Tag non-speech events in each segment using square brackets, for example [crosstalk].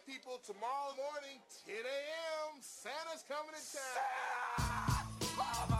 remind people tomorrow morning, 10 a.m., Santa's coming to town. Oh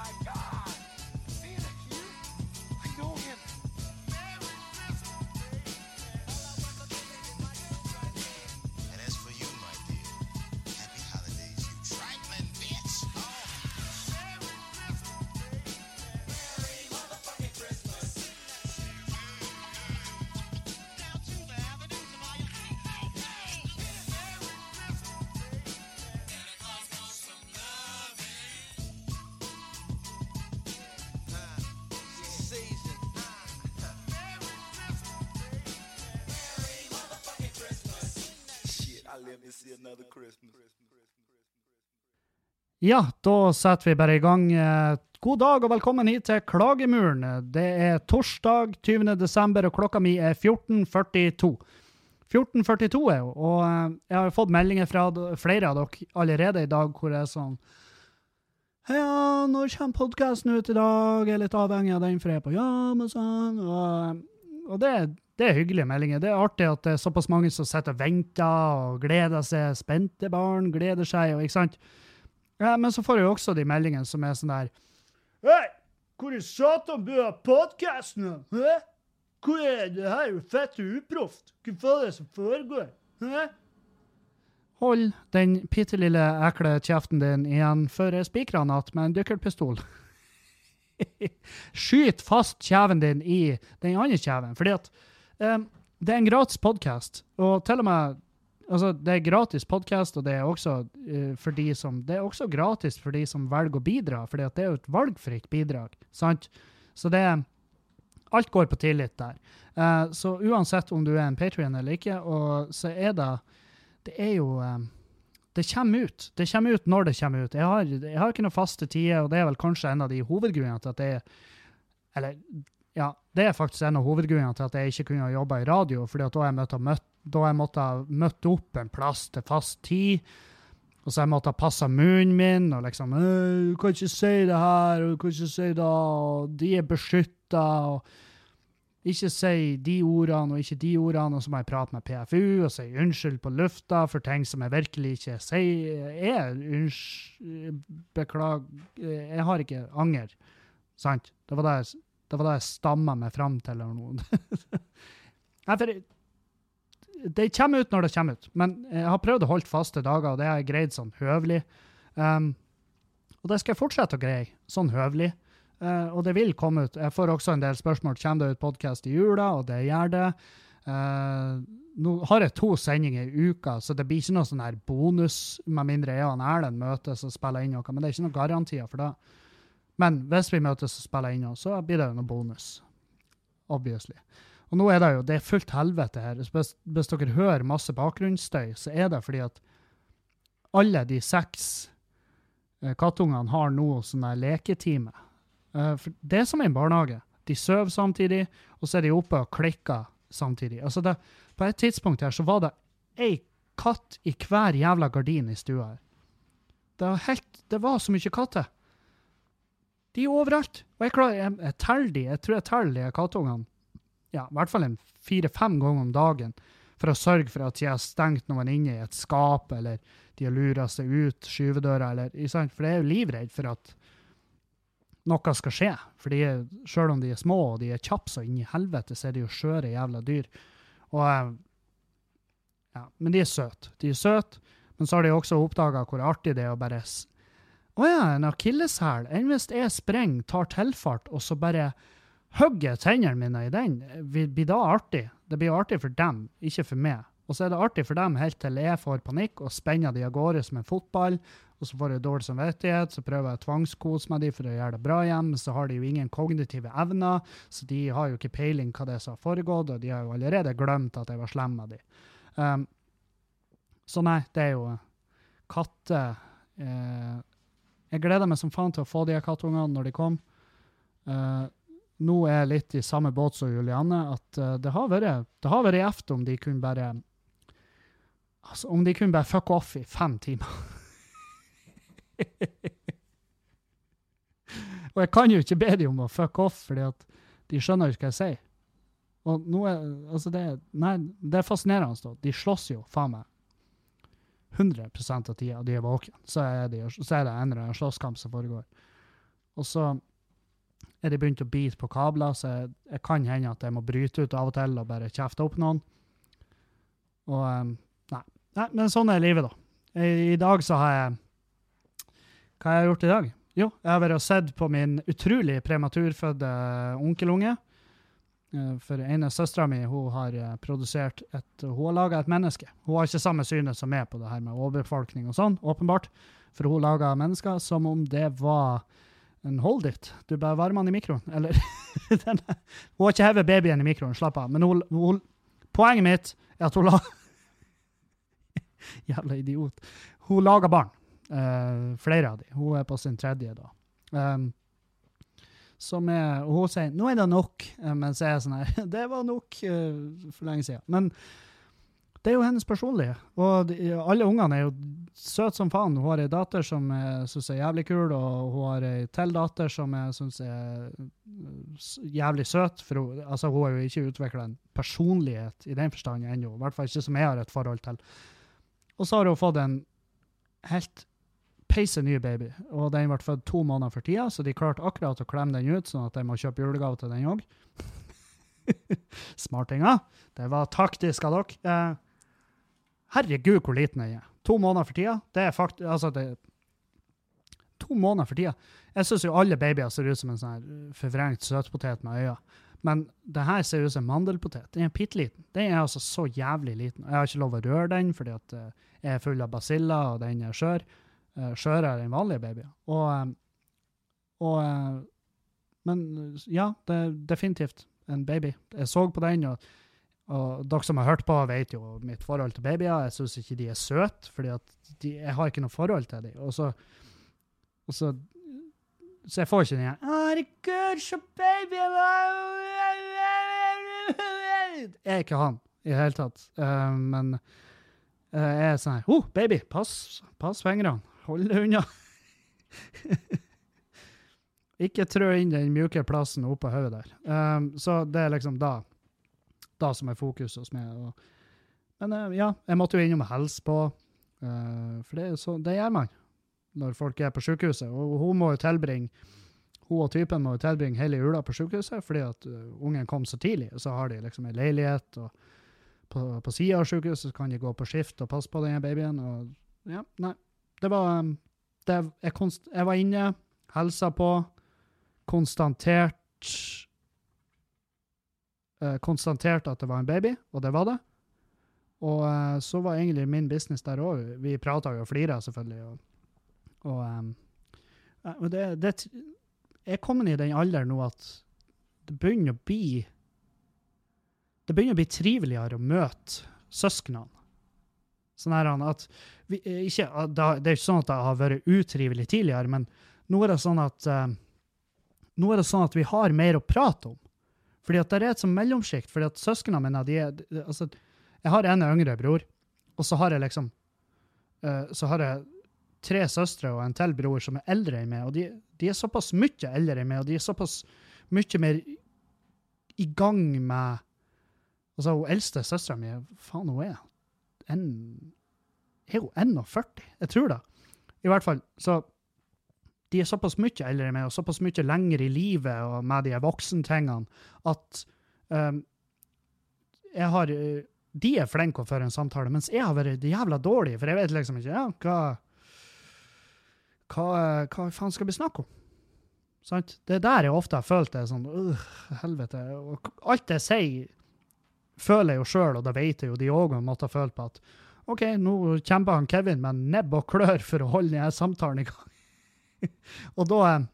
Ja, da setter vi bare i gang. Eh, God dag og velkommen hit til Klagemuren. Det er torsdag 20. desember, og klokka mi er 14.42. 14.42 er jo, og eh, jeg har fått meldinger fra flere av dere allerede i dag hvor det er sånn Ja, når kommer podkasten ut i dag? Jeg er litt avhengig av den, for jeg er på jobb og sånn. Og, og det, det er hyggelige meldinger. Det er artig at det er såpass mange som sitter og venter og gleder seg. Spente barn gleder seg, og ikke sant? Ja, men så får jeg jo også de meldingene som er sånn der Hei, hvor i satan blir det podkasten? Hvor er det her? er jo fett og uproft. Hva faen er det som foregår? Hæ? Hold den bitte lille ekle kjeften din igjen før jeg spikrer han igjen med en dykkerpistol. [laughs] Skyt fast kjeven din i den andre kjeven, fordi at um, det er en gratis podkast, og til og med Altså, det er gratis podkast, og det er også uh, for de som Det er også gratis for de som velger å bidra, for det er jo et valgfritt bidrag, sant? Så det er Alt går på tillit der. Uh, så uansett om du er en patrion eller ikke, og så er det Det er jo um, Det kommer ut. Det kommer ut når det kommer ut. Jeg har, jeg har ikke noen faste tider, og det er vel kanskje en av de hovedgrunnene til at jeg Eller ja, det er faktisk en av hovedgrunnene til at jeg ikke kunne ha jobba i radio, fordi at da har jeg måttet møtt da jeg måtte ha møtt opp en plass til fast tid, og så jeg måtte ha passa munnen min, og liksom «Øh, 'Du kan ikke si det her, du kan ikke si det, og de er beskytta', ikke si de ordene og ikke de ordene, og så må jeg prate med PFU og si unnskyld på lufta for ting som jeg virkelig ikke sier. Er unnskyld Beklager. Jeg har ikke anger. Sant? Det var det jeg, det var det jeg stamma meg fram til. eller noe. [laughs] Nei, for det kommer ut når det kommer ut, men jeg har prøvd å holde faste dager, og det har jeg greid sånn høvelig. Um, og det skal jeg fortsette å greie, sånn høvelig. Uh, og det vil komme ut. Jeg får også en del spørsmål. Kommer det ut podkast i jula? Og det gjør det. Uh, nå har jeg to sendinger i uka, så det blir ikke noe sånn her bonus, med mindre jeg og Erlend møtes og spiller inn noe. Men det er ikke noen garantier for det. Men hvis vi møtes og spiller inn noe, så blir det jo noe bonus. Obviously. Og nå er det jo det er fullt helvete her. Hvis, hvis dere hører masse bakgrunnsstøy, så er det fordi at alle de seks eh, kattungene har nå sånn her leketime. Eh, for det er som en barnehage. De sover samtidig, og så er de oppe og klikker samtidig. Altså det, på et tidspunkt her så var det ei katt i hver jævla gardin i stua her. Det var, helt, det var så mye katter. De er overalt. Og jeg klarer, jeg, jeg teller de, jeg tror jeg teller de kattungene ja, i hvert fall en fire-fem ganger om dagen for å sørge for at de har stengt noen inne i et skap, eller de har lura seg ut skyvedøra, eller? For jeg er jo livredd for at noe skal skje. For er, selv om de er små og de er kjappe så inn i helvete, så er de jo skjøre jævla dyr. Og eh, ja, Men de er søte. De er søte, men så har de også oppdaga hvor artig det er å bare Å ja, en akilleshæl. Enn hvis jeg springer, tar tilfart, og så bare hogger tennene mine i den, blir da artig. Det blir artig for dem, ikke for meg. Og så er det artig for dem helt til jeg får panikk og spenner de av gårde som en fotball, og så får jeg dårlig samvittighet, så prøver jeg å tvangskose med de for å gjøre det bra igjen, men så har de jo ingen kognitive evner, så de har jo ikke peiling hva det er som har foregått, og de har jo allerede glemt at jeg var slem med de. Um, så nei, det er jo katter eh, Jeg gleder meg som faen til å få de kattungene når de kommer. Eh, nå er jeg litt i samme båt som Julianne, at uh, det har vært det har om de kunne bare Altså, om de kunne bare fuck off i fem timer. [laughs] Og jeg kan jo ikke be dem om å fuck off, fordi at de skjønner jo ikke hva jeg sier. Og nå er, altså det, nei, det er fascinerende. da. De slåss jo, faen meg. 100 av tida de er våkne, så er, så er det en eller annen slåsskamp som foregår. Og så er de begynt å bite på kabler, så jeg, jeg kan hende at jeg må bryte ut av og til og bare kjefte opp noen. Og um, nei. nei. Men sånn er livet, da. I, I, dag så har jeg Hva har jeg gjort i dag? Jo, jeg har vært og sett på min utrolig prematurfødte onkelunge. Eh, For ene søstera mi hun har eh, produsert et Hun har laga et menneske. Hun har ikke samme synet som meg på det her med overbefolkning og sånn, åpenbart. For hun laga mennesker som om det var en hold it. Du bare varmer den i mikroen. Eller [laughs] den, Hun har ikke hevet babyen i mikroen, slapp av. Men hun, hun, poenget mitt er at hun la [laughs] Jævla idiot. Hun lager barn. Uh, flere av dem. Hun er på sin tredje, da. Um, er, og hun sier 'nå er det nok', eh, mens jeg er sånn her [laughs] 'det var nok uh, for lenge siden'. Men det er jo hennes personlige. Og de, alle ungene er jo søte som faen. Hun har ei datter som jeg syns er jævlig kul, og hun har ei til datter som jeg syns er eh, jævlig søt. For hun, altså, hun har jo ikke utvikla en personlighet i den forstand ennå. I hvert fall ikke som jeg har et forhold til. Og så har hun fått en helt peise ny baby, og den ble født to måneder for tida, så de klarte akkurat å klemme den ut, sånn at de må kjøpe julegave til den òg. [laughs] Smartinger. Det var taktisk av dere. Herregud, hvor liten den er. To måneder for tida. Det er fakt... Altså, det To måneder for tida. Jeg syns jo alle babyer ser ut som en sånn eh, forvrengt søtpotet med øyne. Men det her ser ut som en mandelpotet. Den er bitte liten. Den er altså så jævlig liten. Jeg har ikke lov å røre den, fordi at eh, jeg er full av basiller, og den er skjør. Uh, skjørere enn vanlige babyer. Og, og Men ja, det er definitivt en baby. Jeg så på den, og, og dere som har hørt på, vet jo mitt forhold til babyer. Jeg syns ikke de er søte, fordi jeg har ikke noe forhold til dem. Og så, og så så jeg får ikke den igjen. Herregud, så baby Jeg er ikke han i det hele tatt. Uh, men uh, jeg er sånn her oh, baby, pass, pass fingrene. Hold deg unna. [laughs] ikke trø inn den mjuke plassen oppå hodet der. Um, så det er liksom da, da som er fokuset hos meg. Og, men uh, ja, jeg måtte jo innom og hilse på, uh, for det, så, det gjør man når folk er på sykehuset. Og hun må jo tilbringe hun og typen må jo tilbringe hele jula på sykehuset fordi at uh, ungen kom så tidlig. Så har de liksom en leilighet, og på, på sida av sykehuset kan de gå på skift og passe på den babyen. Og ja, nei. Det var det, jeg, konst, jeg var inne, helsa på, konstatert uh, Konstatert at det var en baby, og det var det. Og uh, så var egentlig min business der òg. Vi prata jo og flira, selvfølgelig. Og, og, um, og det, det Jeg er kommet i den alderen nå at det begynner å bli Det begynner å bli triveligere å møte søsknene. Sånn her at vi, eh, ikke, Det er ikke sånn at det har vært utrivelig tidligere, men nå er det sånn at nå er det sånn at vi har mer å prate om. Fordi at det er et sånt mellomsjikt. fordi at søsknene mine de er, de- altså, Jeg har en yngre bror, og så har jeg liksom uh, Så har jeg tre søstre og en til bror som er eldre enn meg, og de, de er såpass mye eldre enn meg, og de er såpass mye mer i gang med Altså, hun eldste søstera mi, faen, hun er en, Er hun 41? Jeg tror det. I hvert fall, så de er såpass mye eldre med, og såpass mye lenger i livet og med de voksentingene, at um, jeg har De er flinke å føre en samtale, mens jeg har vært jævla dårlig, for jeg vet liksom ikke ja, hva hva, hva faen skal vi snakke om? Sant? Det er der jeg ofte har følt det sånn øh, helvete. Og alt jeg sier, føler jeg jo sjøl, og da vet jeg jo de òg måtte ha følt på at OK, nå kjemper han Kevin med nebb og klør for å holde denne samtalen i gang. [laughs] og da eh,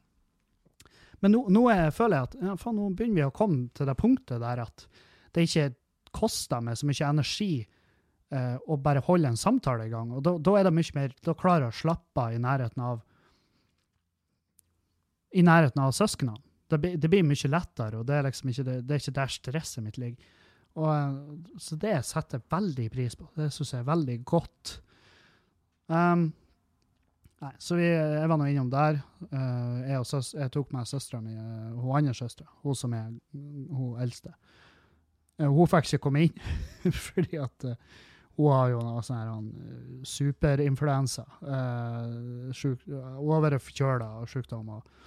Men nå, nå er, føler jeg at ja, faen, nå begynner vi å komme til det punktet der at det ikke koster meg så mye energi eh, å bare holde en samtale i gang. Og da, da er det mye mer Da klarer jeg å slappe av i nærheten av i nærheten av søsknene. Det, det blir mye lettere, og det er liksom ikke, det, det er ikke der stresset mitt ligger. Og, eh, så det setter jeg veldig pris på. Det syns jeg er veldig godt. Um, nei, så vi, jeg var nå innom der. Eh, jeg, og søs, jeg tok med søstera mi, eh, hun andre søstera, hun som er hun eldste. Eh, hun fikk ikke komme inn, [laughs] fordi at Hun har jo noe sånn superinfluensa. Uh, sjuk, hun har vært forkjøla av sykdom. Og,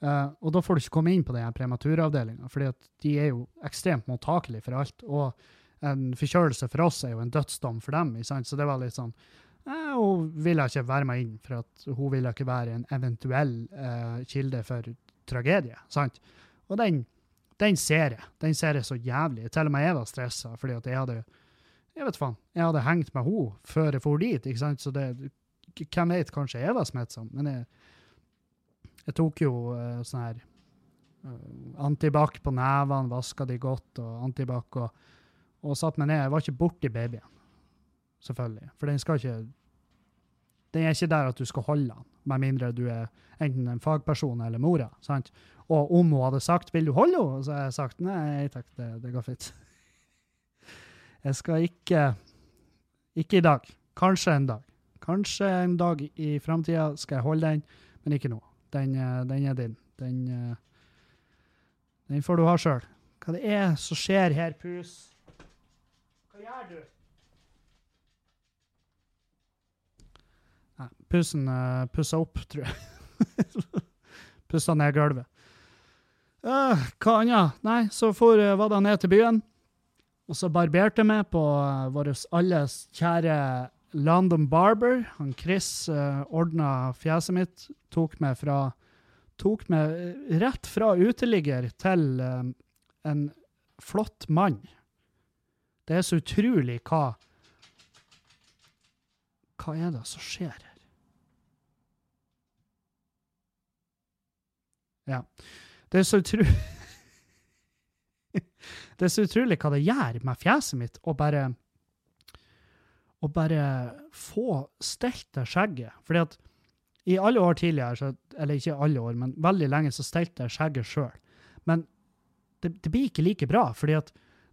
uh, og da får du ikke komme inn på den prematuravdelinga, for de er jo ekstremt mottakelige for alt. Og en forkjølelse for oss er jo en dødsdom for dem. Så det var litt sånn Hun ville ikke være med inn, for at hun ville ikke være en eventuell uh, kilde for tragedie. sant? Og den, den ser jeg. Den ser jeg så jævlig. Til og med jeg var stressa, fordi at jeg hadde jeg vet faen. Jeg hadde hengt med henne før jeg for dit, ikke sant? så det, hvem vet, kanskje jeg var smittsom. Men jeg, jeg tok jo uh, sånn her uh, antibac på nevene, vaska de godt, og antibac, og, og satt meg ned. Jeg var ikke borti babyen, selvfølgelig. For den skal ikke Den er ikke der at du skal holde den, med mindre du er enten en fagperson eller mora. sant? Og om hun hadde sagt 'vil du holde henne', så hadde jeg sagt 'nei takk, det, det går fint'. [laughs] Jeg skal ikke Ikke i dag. Kanskje en dag. Kanskje en dag i framtida skal jeg holde den, men ikke nå. Den, eh, den er din. Den, eh, den får du ha sjøl. Hva det er som skjer her, pus? Hva gjør du? Nei, pussen uh, pussa opp, tror jeg. [laughs] pussa ned gulvet. Uh, hva annet? Nei, så for, uh, var det ned til byen. Og så barberte meg på uh, vår alles kjære London Barber. Han Chris uh, ordna fjeset mitt. Tok meg fra Tok meg rett fra uteligger til en flott mann. Det er så utrolig hva Hva er det som skjer her? Ja. Det er så utrolig [laughs] Det er så utrolig hva det gjør med fjeset mitt å bare å bare få stelt det skjegget. Fordi at i alle år tidligere, så, eller ikke alle år, men veldig lenge, så stelte jeg skjegget sjøl. Men det, det, blir ikke like bra, fordi at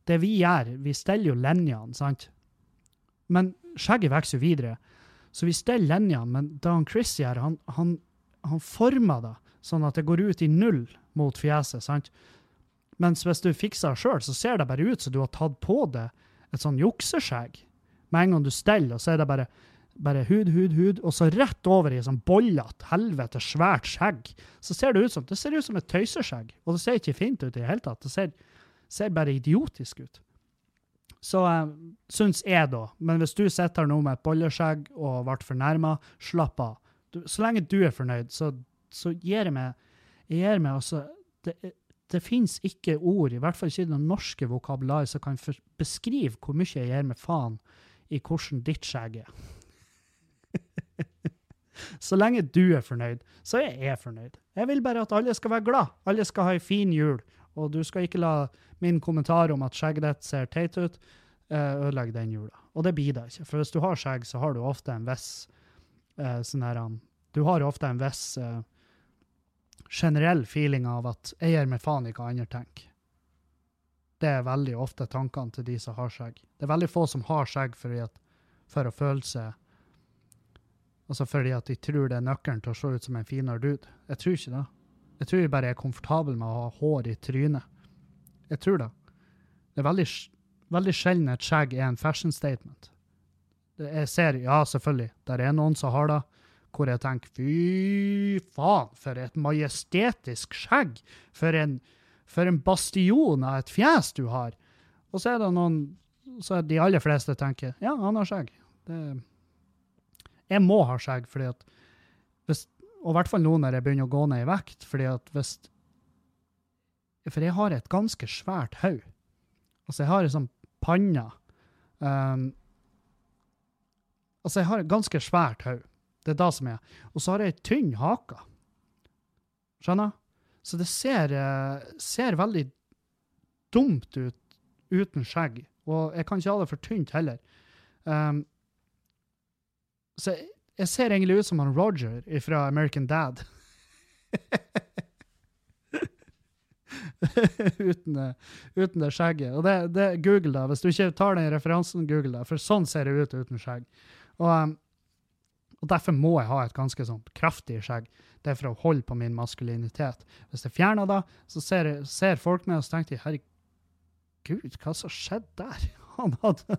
det vi gjør, vi steller jo linjene, sant? Men skjegget vokser jo videre. Så vi steller linjene, men da Chris gjør, han, han, han former det sånn at det går ut i null mot fjeset, sant? Mens hvis du fikser det sjøl, så ser det bare ut som du har tatt på deg et sånn jukseskjegg. Med en gang du steller, så er det bare, bare hud, hud, hud, og så rett over i sånn bollete, helvete svært skjegg. Så ser det ut som det ser ut som et tøyseskjegg, og det ser ikke fint ut i det hele tatt. Det ser, ser bare idiotisk ut. Så uh, syns jeg, da. Men hvis du sitter her nå med et bolleskjegg og ble fornærma, slapp av. Du, så lenge du er fornøyd, så, så gir jeg meg jeg gir meg altså det, det finnes ikke ord, i hvert fall ikke det norske vokabular, som kan beskrive hvor mye jeg gir meg faen i hvordan ditt skjegg er. [laughs] så lenge du er fornøyd, så er jeg fornøyd. Jeg vil bare at alle skal være glad. Alle skal ha ei en fin jul. Og du skal ikke la min kommentar om at skjegget ditt ser teit ut, ødelegge den jula. Og det blir det ikke. For hvis du har skjegg, så har du ofte en viss uh, sånn her Du har ofte en viss uh, generell feeling av at jeg gir meg faen i hva andre tenker. Det er veldig ofte tankene til de som har skjegg. Det er veldig få som har skjegg for å føle seg Altså fordi at de tror det er nøkkelen til å se ut som en finere dude. Jeg tror ikke det. Jeg tror jeg bare er komfortabel med å ha hår i trynet. Jeg tror det. Det er veldig, veldig sjelden et skjegg er en fashion statement. Jeg ser, ja, selvfølgelig, der er noen som har det hvor jeg tenker fy faen, for et majestetisk skjegg! For en, for en bastion av et fjes du har! Og så er det noen så de aller fleste tenker ja, han har skjegg. Det, jeg må ha skjegg, fordi at hvis, og i hvert fall nå når jeg begynner å gå ned i vekt. fordi at hvis For jeg har et ganske svært hode. Altså, jeg har en sånn panne um, Altså, jeg har et ganske svært hode. Det er det som er. Og så har jeg ei tynn hake. Skjønner? Så det ser, eh, ser, veldig dumt ut uten skjegg. Og jeg kan ikke ha det for tynt heller. Um, så jeg, jeg, ser egentlig ut som han Roger fra American Dad. [laughs] uten, det, uten, det skjegget. Og det, det, Google da, Hvis du ikke tar den referansen, Google da, for sånn ser det ut uten skjegg. Og um, og Derfor må jeg ha et ganske sånn kraftig skjegg. Det er for å holde på min maskulinitet. Hvis jeg fjerner det, så ser, ser folk meg og så tenker de, herregud, hva som skjedde der? [laughs] Han hadde,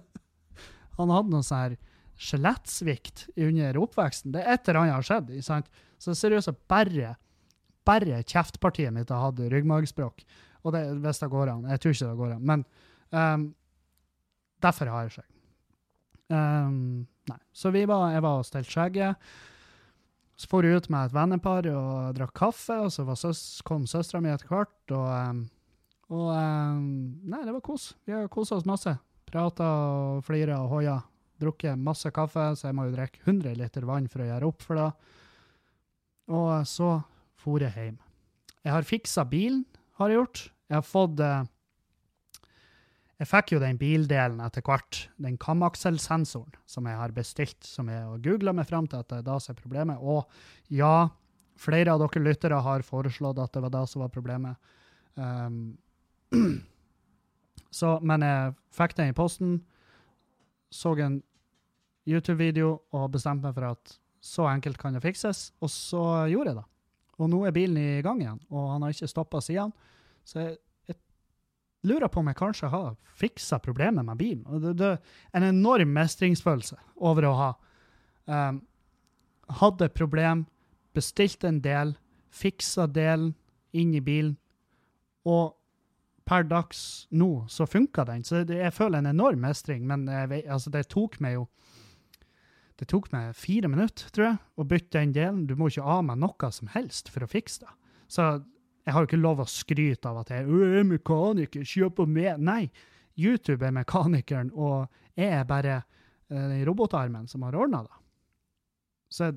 han hadde noe sånn skjelettsvikt under oppveksten. Det er et eller annet har skjedd. sant? Så det ser bare, bare kjeftpartiet mitt har hatt ryggmargspråk. Og det, hvis det går an. Jeg tror ikke det går an. Men um, derfor har jeg skjegg. Ehm, nei. Så vi var, jeg var og stelte skjegget. Så for jeg ut med et vennepar og drakk kaffe, og så søs, kom søstera mi etter hvert. Og, ehm, og ehm, Nei, det var kos. Vi har kosa oss masse. Prata og flira og hoia. Drukket masse kaffe, så jeg må jo drikke 100 liter vann for å gjøre opp for det. Og så for jeg hjem. Jeg har fiksa bilen, har jeg gjort. Jeg har fått eh, Jeg fikk jo den bildelen etter hvert, den kamakselsensoren som jeg har bestilt, som jeg har googla meg fram til at det er det som er problemet. Og ja, flere av dere lyttere har foreslått at det var det som var problemet. Um, [clears throat] så, men jeg fikk den i posten, så en YouTube-video og bestemte meg for at så enkelt kan det fikses, og så gjorde jeg det. Og nå er bilen i gang igjen, og han har ikke stoppa siden. Så jeg lurer på om jeg kanskje har fiksa problemet med bilen. Det, det en enorm mestringsfølelse over å ha um, hadde problem, bestilt en del, fiksa delen inn i bilen, og per dags nå så funka den. Så det, jeg føler en enorm mestring, men jeg, altså, det tok meg jo det tok meg fire minutter, tror jeg, å bytte den delen. Du må ikke av meg noe som helst for å fikse det. Så jeg har jo ikke lov å skryte av at jeg er mekaniker, kjøper med. Nei, YouTube er mekanikeren, og jeg er bare eh, den robotarmen som har ordna det. Så jeg,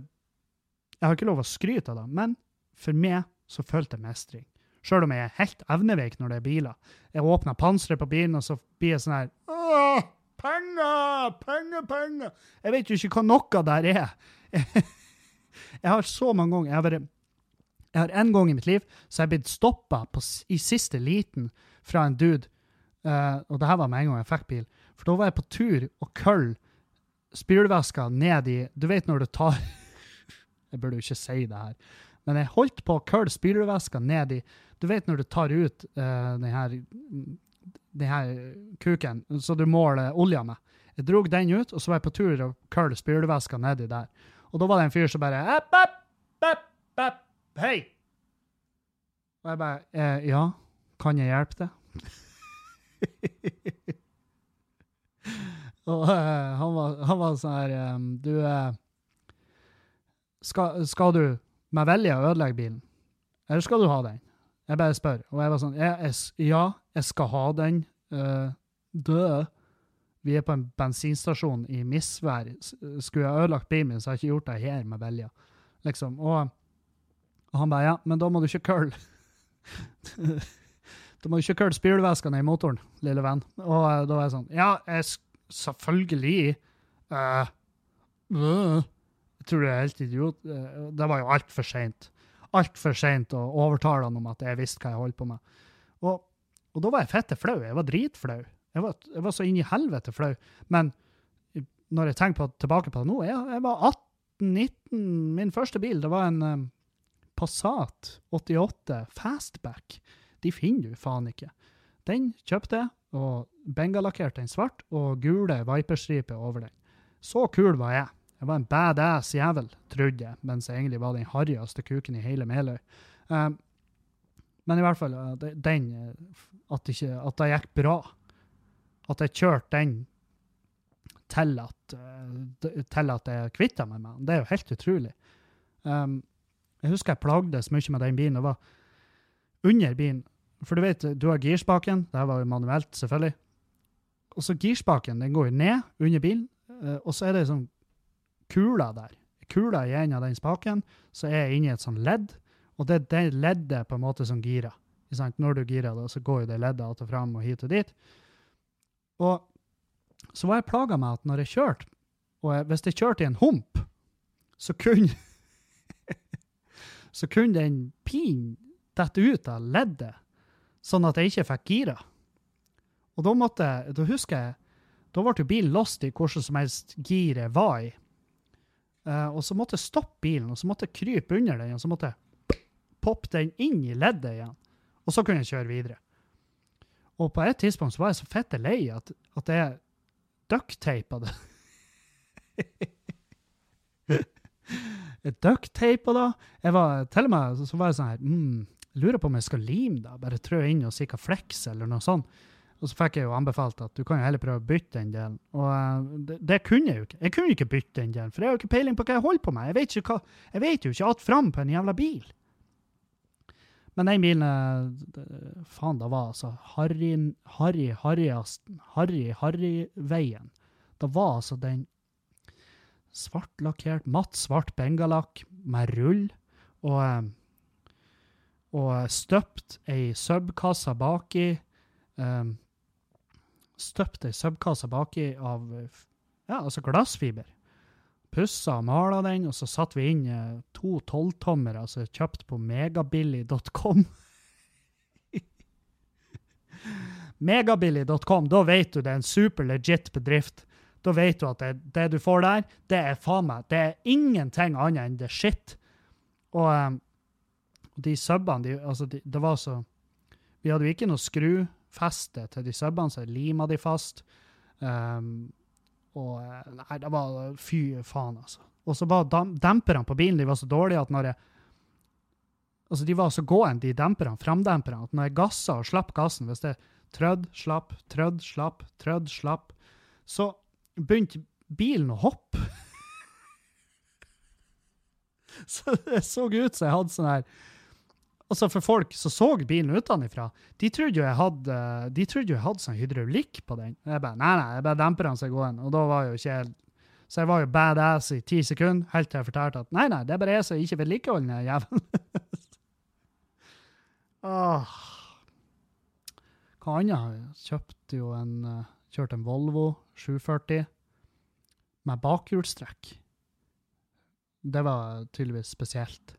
jeg har ikke lov å skryte av det, men for meg så følte jeg mestring. Sjøl om jeg er helt evneveik når det er biler. Jeg åpner panseret på bilen, og så blir jeg sånn her Åh, penger, penger, penger. Jeg vet jo ikke hva noe der er. [laughs] Jeg har så mange ganger Jeg har, vært, jeg har en gang i mitt liv så jeg blitt stoppa i siste liten fra en dude. Uh, og det her var med en gang jeg fikk bil. For da var jeg på tur og kølle spylevæska ned i Du vet når du tar [laughs] Jeg burde jo ikke si det her. Men jeg holdt på å kølle spylevæska ned i Du vet når du tar ut uh, den her den her kuken, så du måler olja med. Jeg drog den ut, og så var jeg på tur og kølle spylevæska nedi der. Og da var det en fyr som bare epp, epp, epp, app, Hei! Og jeg bare eh, Ja, kan jeg hjelpe deg? [laughs] og eh, han, var, han var sånn her eh, Du eh, skal, skal du med vilje ødelegge bilen? Eller skal du ha den? Jeg bare spør. Og jeg var sånn jeg, jeg, Ja, jeg skal ha den. Uh, Død. Vi er på en bensinstasjon i misvær. Skulle jeg ødelagt bilen min, så har jeg ikke gjort det her med vilje. Liksom. Og, og han bare Ja, men da må du ikke kølle [laughs] Da må du ikke kølle spylevæska i motoren, lille venn. Og uh, da var jeg sånn Ja, jeg, selvfølgelig. Uh, uh, Jeg tror du er helt idiot. Eh, Det var jo altfor seint. Altfor seint å overtale han om at jeg visste hva jeg holdt på med. Og, og da var jeg fette flau. Jeg var dritflau. Jeg var, jeg var så inn i helvete flau. Men når jeg tenker på, tilbake på det nå, jeg, jeg var 18-19. Min første bil det var en Passat 88 Fastback. De finner du faen ikke. Den kjøpte jeg, og bengalakkerte den svart, og gule viperstriper over den. Så kul var jeg. Jeg var en badass jævel, trodde jeg, mens jeg egentlig var den harryeste kuken i hele Meløy. Um, men i hvert fall, uh, den uh, at, ikke, at det gikk bra. At jeg kjørte den til at, til at jeg kvitta meg med den. Det er jo helt utrolig. Um, jeg husker jeg plagdes mye med den bilen. Det var under bilen. For du vet, du har girspaken. Det var jo manuelt, selvfølgelig. Og så girspaken, den går jo ned under bilen, uh, og så er det sånn kula der. Kula i en av den spaken, så er jeg inni et sånn ledd, og det er det leddet på en måte som girer. Når du girer, da, så går jo det leddet att og fram og hit og dit. Og så var jeg plaga med at når jeg kjørte, og jeg, hvis jeg kjørte i en hump, så kunne så kunne den pin dette ut av leddet, sånn at jeg ikke fikk gira. Og da måtte da husker jeg, da ble bilen lost i hvordan som helst gir jeg var i. Uh, og så måtte jeg stoppe bilen, og så måtte jeg krype under den, og så måtte jeg poppe den inn i leddet igjen. Og så kunne jeg kjøre videre. Og på et tidspunkt så var jeg så fette lei at, at jeg duckteipa det. [laughs] Ducktape da. Jeg var, til og med så, så var jeg sånn her mm, Lurer på om jeg skal lime da. Bare trø inn og sikre flex eller noe sånt. Og så fikk jeg jo anbefalt at du kan jo heller prøve å bytte den delen. Og uh, det, det kunne jeg jo ikke. Jeg kunne ikke bytte den delen, for jeg har jo ikke peiling på hva jeg holder på med. Jeg vet, ikke hva, jeg vet jo ikke att fram på en jævla bil. Men den bilen eh, Faen, det var altså Harry, Harry, Harryasten. Harry, Harry-veien. Det var altså den svartlakkert, matt svart bengalakk med rull, og, eh, og støpt ei subkasse baki. Um, støpt ei subkasse baki av eh, ja, altså glassfiber. Pussa og mala den, og så satte vi inn eh, to tolvtommere, altså kjøpt på megabilly.com. [laughs] Megabilly.com, da vet du det er en super legit bedrift. Da vet du at det, det du får der, det er faen meg Det er ingenting annet enn det shit. Og um, de subbene, de, altså de, det var så Vi hadde jo ikke noe skrufeste til de subbene, så jeg lima de fast. Um, og eh, Nei, det var Fy faen, altså. Og så var dam- demperne på bilen de var så dårlige at når jeg Altså, de var så gående, de demperne, framdemperne, at når jeg gassa og slapp gassen, hvis det trødd, slapp, trødd, slapp, trødd, slapp, så begynte bilen å hoppe. [laughs] så det så ut som jeg hadde sånn her Altså, for folk som så bilen utenfra, de trodde jo jeg hadde de trodde jo jeg hadde sånn hydraulikk på den. Jeg bare, nei, nei, jeg bare demper den så jeg går inn. Og da var jo ikke jeg Så jeg var jo badass i ti sekunder, helt til jeg fortalte at nei, nei, det er bare jeg som ikke vedlikeholder den jævelen. [laughs] Åh. Hva annet har jeg? kjøpt? jo en uh, Kjørte en Volvo 740 med bakhjulstrekk. Det var tydeligvis spesielt.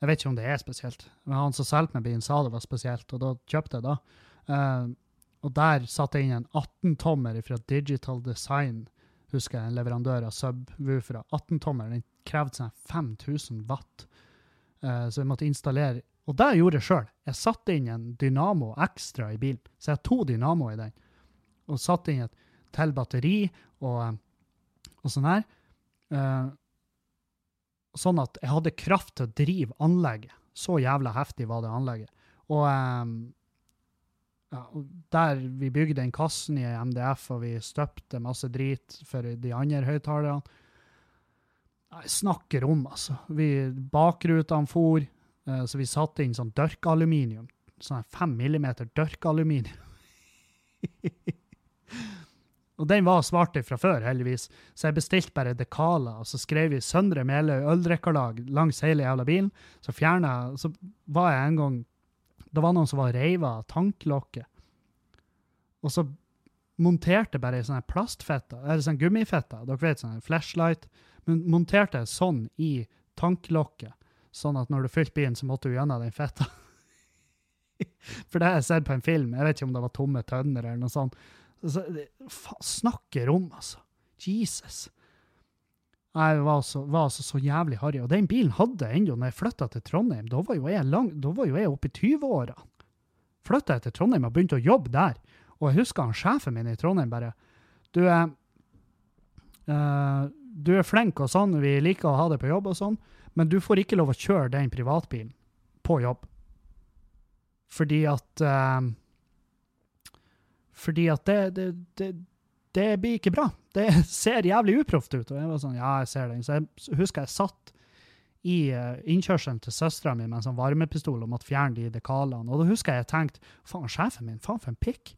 Jeg vet ikke om det er spesielt, men han som solgte meg bilen, sa det var spesielt, og da kjøpte jeg det. Uh, og der satte jeg inn en 18-tommer fra Digital Design, husker jeg, en leverandør av subwoofere. 18-tommer, den krevde sånn 5000 watt, uh, så jeg måtte installere Og det gjorde jeg sjøl. Jeg satte inn en dynamo ekstra i bilen, så jeg har to dynamoer i den. Og satt inn et til batteri og, eh, og sånn her. Uh, sånn at jeg hadde kraft til å drive anlegget. Så jævla heftig var det anlegget. Og um, ja, der vi bygde den kassen i MDF, og vi støpte masse drit for de andre høyttalerne Nei, snakker om, altså. Vi, bakrutene for, uh, så vi satte inn sånn dørkaluminium. Sånn fem millimeter dørkaluminium. [laughs] og den var svart fra før, heldigvis, så jeg bestilte bare dekaler, og så skrev vi Søndre Meløy øldrikkerlag langs hele jævla bilen. Så fjerna Så var jeg en gang Det var noen som var reiva av tanklokket. Og så monterte bare ei sånn plastfette, eller sånn gummifette, dere vet, sånn flashlight, men monterte sånn i tanklokket, sånn at når du fylte bilen, så måtte du gjennom den fetta. [laughs] For det har jeg sett på en film, jeg vet ikke om det var tomme tønner eller noe sånt. Så, faen, snakker om, altså. Jesus. Jeg var altså, var altså så jævlig harry. Og den bilen hadde jeg ennå når jeg flytta til Trondheim. Da var jo jeg, lang, da var jo jeg oppe i 20-åra. Flytta jeg til Trondheim og begynte å jobbe der. Og jeg husker han sjefen min i Trondheim bare Du er uh, Du er flink og sånn, vi liker å ha deg på jobb og sånn, men du får ikke lov å kjøre den privatbilen på jobb. Fordi at eh, Fordi at det, det, det, det blir ikke bra. Det [laughs] ser jævlig uproft ut. Og jeg var sånn, ja, jeg ser den. Så jeg husker jeg satt i eh, innkjørselen til søstera mi med en sånn varmepistol og måtte fjerne de dekalene. Og da husker jeg jeg tenkte faen, sjefen min, faen for en pikk.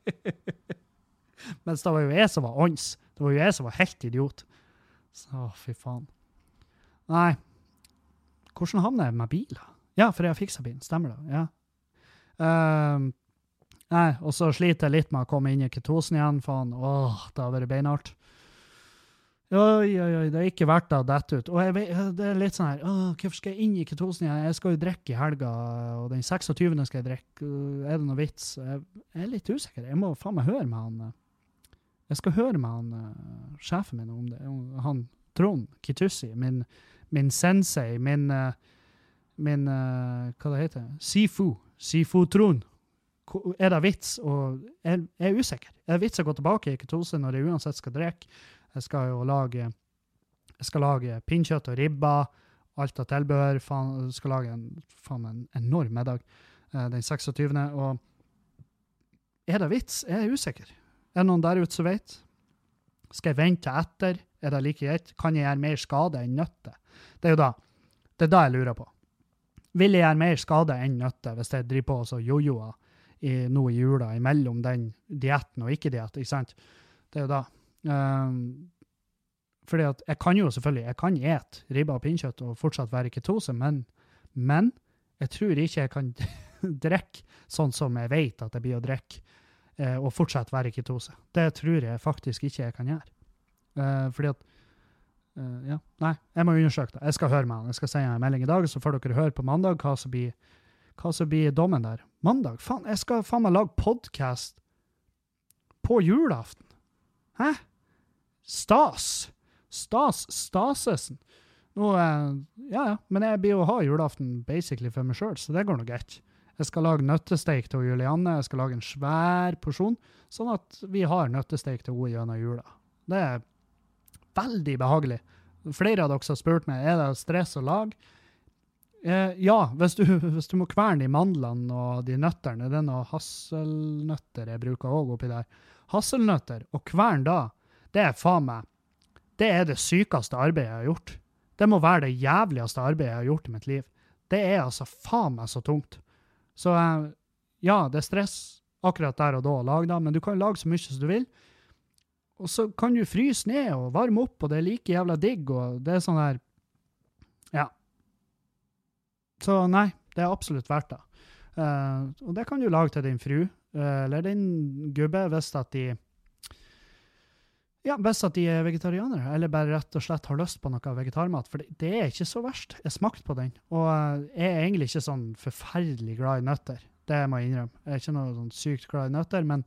[laughs] Mens det var jo jeg som var ånds. Det var jo jeg som var helt idiot. Så fy faen. Nei. Hvordan havner jeg med bil? da? Ja, for jeg har fiksa bilen. Stemmer det? Ja. Ehm, nei, og så sliter jeg litt med å komme inn i ketosen igjen. Faen, åh, det har vært beinhardt. Oi, oi, oi, det er ikke verdt det å dette ut. Og jeg, det er litt sånn her, åh, hvorfor skal jeg inn i ketosen igjen? Jeg skal jo drikke i helga, og den 26. skal jeg drikke. Er det noe vits? Jeg, jeg er litt usikker. Jeg må faen meg høre med han. øh. Jeg skal høre med han øh, sjefen min om det. Han Trond Kitussi, min, min sensei, min, øh, min Hva det heter Sifu. Sifu Trond. Er det vits å jeg er usikker. Er det vits å gå tilbake i ketose når jeg uansett skal drikke? Jeg skal jo lage jeg skal lage pinnkjøtt og ribber, alt av tilbehør. Jeg skal lage en, faen, en enorm middag eh, den 26. Og er det vits? Jeg er usikker. Er det noen der ute som vet? Skal jeg vente etter? Er det like greit? Kan jeg gjøre mer skade enn nytte? Det er jo da. Det er da jeg lurer på. Vil jeg gjøre mer skade enn nytte hvis jeg driver på og jojoer i, nå i jula imellom den dietten og ikke-diett, ikke sant? Det er jo da. Um, fordi at jeg kan jo selvfølgelig, jeg kan ete ribba og pinnekjøtt og fortsatt være i ketose, men, men jeg tror ikke jeg kan [laughs] drikke sånn som jeg vet at jeg blir å drikke, eh, og fortsatt være i ketose. Det tror jeg faktisk ikke jeg kan gjøre. Eh, fordi at eh, Ja, nei, jeg må undersøke det. Jeg skal høre med han. Jeg skal sende en melding i dag, så får dere høre på mandag hva som blir, hva som blir dommen der. Mandag? Faen, jeg skal faen meg lage podkast på julaften. Hæ? Stas. Stas Stasesen. Nå, eh, ja, ja, men jeg blir jo ha julaften basically for meg sjøl, så det går nå greit. Jeg skal lage nøttesteik til Julianne, jeg skal lage en svær porsjon, sånn at vi har nøttesteik til henne gjennom jula. Det er veldig behagelig. Flere av dere har spurt meg er det stress å lage. Eh, ja, hvis du, [laughs] hvis du må kverne de mandlene og de nøttene, det er noe hasselnøtter jeg bruker òg oppi der. Hasselnøtter, og kvern da, det er faen meg Det er det sykeste arbeidet jeg har gjort. Det må være det jævligste arbeidet jeg har gjort i mitt liv. Det er altså faen meg så tungt. Så eh, ja, det er stress akkurat der og da å lage da, men du kan lage så mye som du vil. Og så kan du fryse ned og varme opp, og det er like jævla digg, og det er sånn her Ja. Så nei, det er absolutt verdt det. Uh, og det kan du lage til din fru, uh, eller din gubbe, hvis at de ja, Hvis at de er vegetarianere, eller bare rett og slett har lyst på noe vegetarmat. For det, det er ikke så verst. Jeg smakte på den, og eh, jeg er egentlig ikke sånn forferdelig glad i nøtter. Det må jeg innrømme. Jeg er ikke noe sånn sykt glad i nøtter, men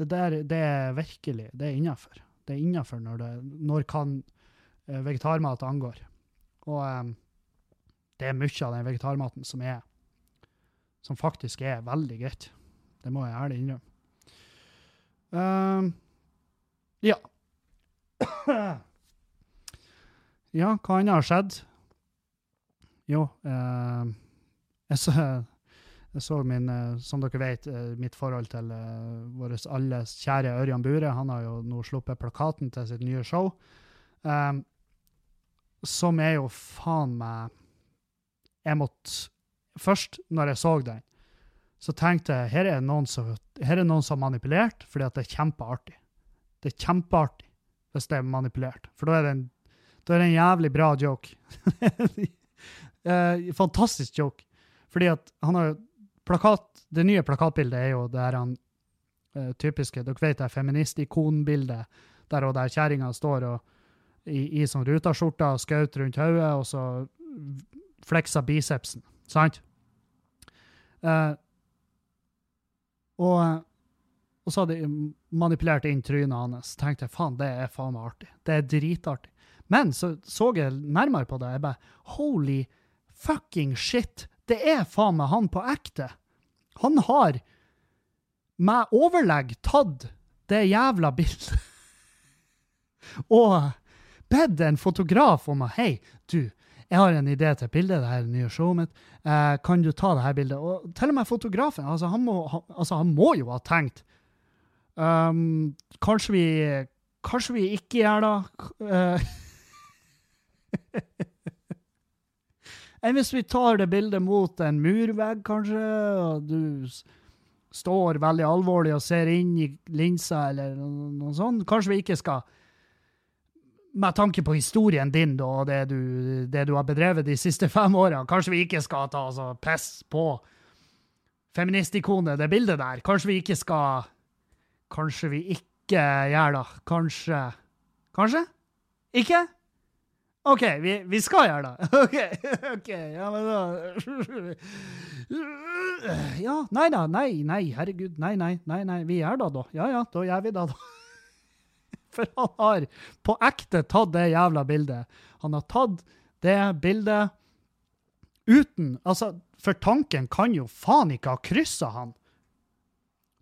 det der, det er virkelig, det er innafor. Det er innafor når, når kan vegetarmat angår. Og eh, det er mye av den vegetarmaten som er som faktisk er veldig greit. Det må jeg ærlig innrømme. Ehm, ja. [clears throat] ja, hva annet har skjedd? Jo, uh, jeg, så, jeg så min, uh, som dere vet, uh, mitt forhold til vår alles kjære Ørjan Bure. Han har jo nå sluppet plakaten til sitt nye show. Ehm, som er jo faen meg Jeg måtte Først, når jeg så den, så tenkte jeg her er noen som, her er noen som har manipulert, fordi at det er kjempeartig. Det er kjempeartig hvis det er manipulert, for da er det en, er det en jævlig bra joke. [laughs] Eh, fantastisk joke. Fordi at han har plakat, Det nye plakatbildet er jo det her han eh, typiske Dere vet det feministikonbildet der og der kjerringa står og, i, i sånn rutaskjorte og skaut rundt hodet, og så fleksa bicepsen. Sant? Eh, og, og så hadde jeg manipulert inn trynet hans. tenkte jeg, faen, det er faen meg artig. Det er dritartig. Men så så jeg nærmere på det. Jeg bare Holy fucking shit! Det er faen meg han på ekte! Han har med overlegg tatt det jævla bildet [laughs] og bedt en fotograf om å Hei, du, jeg har en idé til et bilde, det her er nye showet mitt. Eh, kan du ta det her bildet? Og til og med fotografen, altså han må, han, altså, han må jo ha tenkt um, Kanskje vi Kanskje vi ikke gjør det? Eh, [laughs] Enn hvis vi tar det bildet mot en murvegg, kanskje, og du står veldig alvorlig og ser inn i linsa, eller noe, noe sånt. Kanskje vi ikke skal med tanke på historien din da, og det du, det du har bedrevet de siste fem årene, kanskje vi ikke skal ta altså, piss på feministikonet, det bildet der. Kanskje vi ikke skal Kanskje vi ikke gjør det. Kanskje Kanskje? Ikke? OK, vi, vi skal gjøre det. [laughs] OK, ok, ja, men da [laughs] Ja, nei da, nei, nei, herregud, nei, nei, nei, nei, vi gjør det da. Ja ja, da gjør vi det, da. For han har på ekte tatt det jævla bildet. Han har tatt det bildet uten Altså, for tanken kan jo faen ikke ha kryssa han.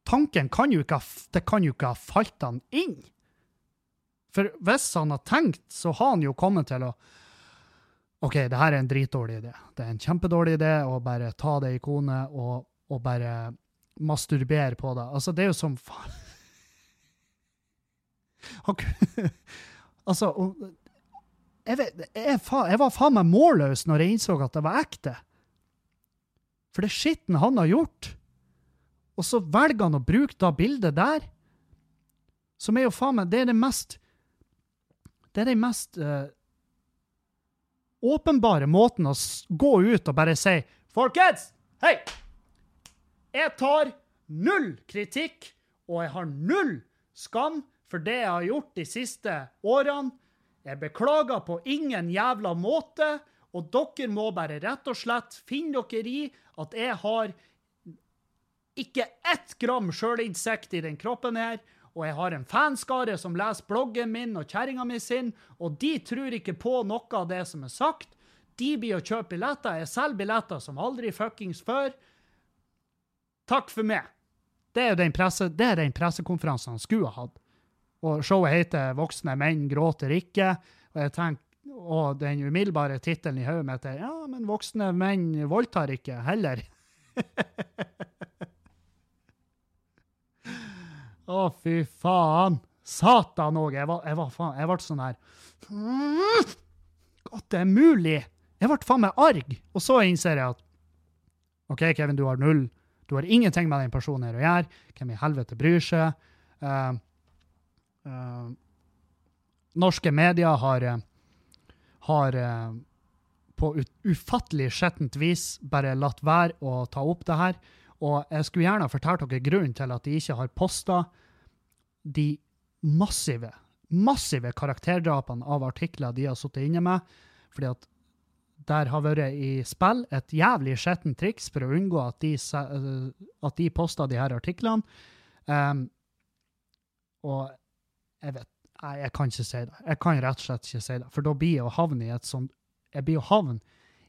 Tanken kan jo ikke ha, det kan jo ikke ha falt han inn. For hvis han har tenkt, så har han jo kommet til å OK, det her er en dritdårlig idé. Det er en kjempedårlig idé å bare ta det ikonet og, og bare masturbere på det. Altså, det er jo som faen [laughs] Altså, jeg, vet, jeg, jeg var faen meg målløs når jeg innså at det var ekte. For det skitten han har gjort. Og så velger han å bruke da bildet der, som er jo faen meg Det er det mest Det er den mest uh, åpenbare måten å gå ut og bare si Folkens! Hei! Jeg tar null kritikk, og jeg har null skam for det jeg har gjort de siste årene. Jeg beklager på ingen jævla måte, og dere må bare rett og slett finne dere i at jeg har ikke ett gram sjølinnsikt i den kroppen her, og jeg har en fanskare som leser bloggen min og kjerringa mi sin, og de tror ikke på noe av det som er sagt. De blir å kjøpe billetter. Jeg selger billetter som aldri fuckings før. Takk for meg. Det er den, presse, det er den pressekonferansen han skulle ha hatt. Og showet heter 'Voksne menn gråter ikke'. Og jeg tenker, og den umiddelbare tittelen i hodet mitt er 'Ja, men voksne menn voldtar ikke heller'. [laughs] Å, fy faen. Satan òg. Jeg, var- jeg, var faen- jeg ble sånn her At det er mulig! Jeg ble faen meg arg. Og så innser jeg at OK, Kevin, du har null. Du har ingenting med den personen her å gjøre. Hvem i helvete bryr seg? Eh, norske medier har, eh, har eh, på ufattelig skjettent vis bare latt være å ta opp det her. Og jeg skulle gjerne fortalt dere grunnen til at de ikke har posta de massive, massive karakterdrapene av artikler de har sittet inne med. Fordi at der har vært i spill et jævlig skjettent triks for å unngå at de, eh, at de poster de her artiklene. Um, og jeg vet Nei, jeg kan ikke si det. Jeg kan rett og slett ikke si det. For da blir jeg å havne i et sånt Jeg blir å havne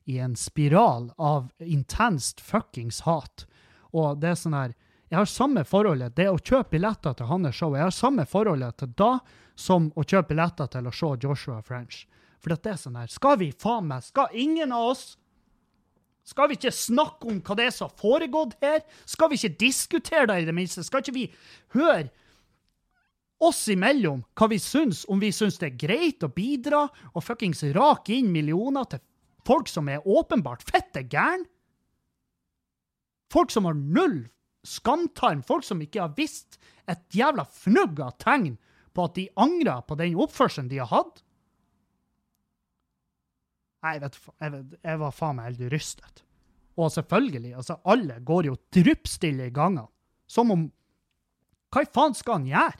i en spiral av intenst fuckings hat. Og det er sånn her Jeg har samme forholdet Det å kjøpe billetter til hans show, jeg har samme forholdet til da som å kjøpe billetter til å se Joshua French. For det er sånn her Skal vi faen meg Skal ingen av oss skal vi ikke snakke om hva det er som har foregått her? Skal vi ikke diskutere det, i det minste? Skal ikke vi høre oss imellom hva vi syns, om vi syns det er greit å bidra og fuckings rake inn millioner til folk som er åpenbart fette gæren? Folk som har null skamtarm, folk som ikke har visst et jævla fnugg av tegn på at de angrer på den oppførselen de har hatt? Nei, vet du jeg, jeg var faen meg helt rystet. Og selvfølgelig, altså, alle går jo dryppstille i gangene. Som om Hva i faen skal han gjøre?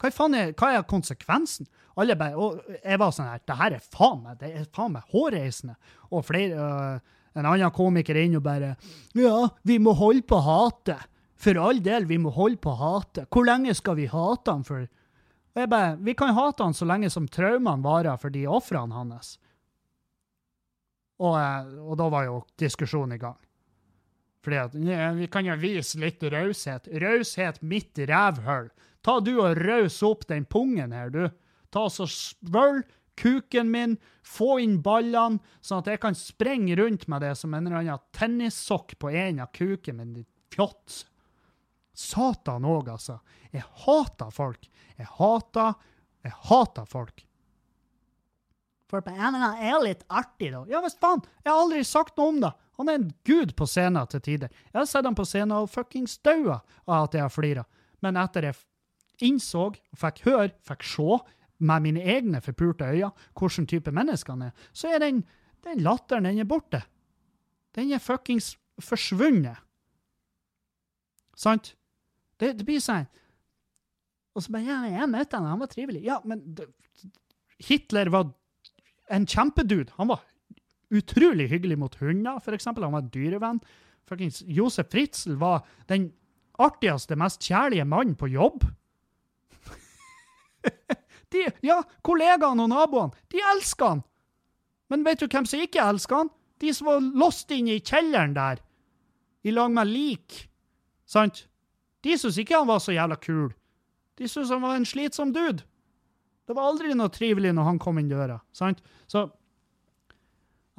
Hva, faen er, hva er konsekvensen? Alle bare, og jeg var sånn her, det her er faen meg, det er faen meg hårreisende. Og flere, øh, en annen komiker inn og bare, ja, vi må holde på hate. For all del, vi må holde på hate. Hvor lenge skal vi hate han for? Og jeg bare, vi kan hate han så lenge som traumene varer for de offrene hans. Og, eh, og da var jo diskusjonen i gang. Fordi at ja, vi kan jo vise litt raushet. Raushet mitt rævhull. Ta du og raus opp den pungen her, du. Ta så svøll kuken min, få inn ballene, sånn at jeg kan sprenge rundt med det som en eller annen tennissokk på en av kuken min, ditt fjott. Satan òg, altså. Jeg hater folk. Jeg hater Jeg hater folk. For på en eller annen er litt artig, da. Ja visst faen, jeg har aldri sagt noe om det. Han er en gud på scenen til tider. Jeg har sett ham på scenen og fuckings daua av at jeg har flira. Men etter jeg innså, fikk høre, fikk se med mine egne forpurte øyne hvilken type menneske han er, så er den, den latteren, den er borte. Den er fuckings forsvunnet. Sant? Det, det blir sånn Og så bare Ja, jeg møtte han, han var trivelig. Ja, men Hitler var en kjempedude. Han var utrolig hyggelig mot hunder, eksempel. Han var en dyrevenn. Fuckings Josef Fritzl var den artigste, mest kjærlige mannen på jobb. [laughs] De, ja, kollegaene og naboene, de elsker han. Men vet du hvem som ikke elsker han? De som var låst inne i kjelleren der, i lag med lik. Sant? De syntes ikke han var så jævla kul. De syntes han var en slitsom dude. Det var aldri noe trivelig når han kom inn døra. sant? Så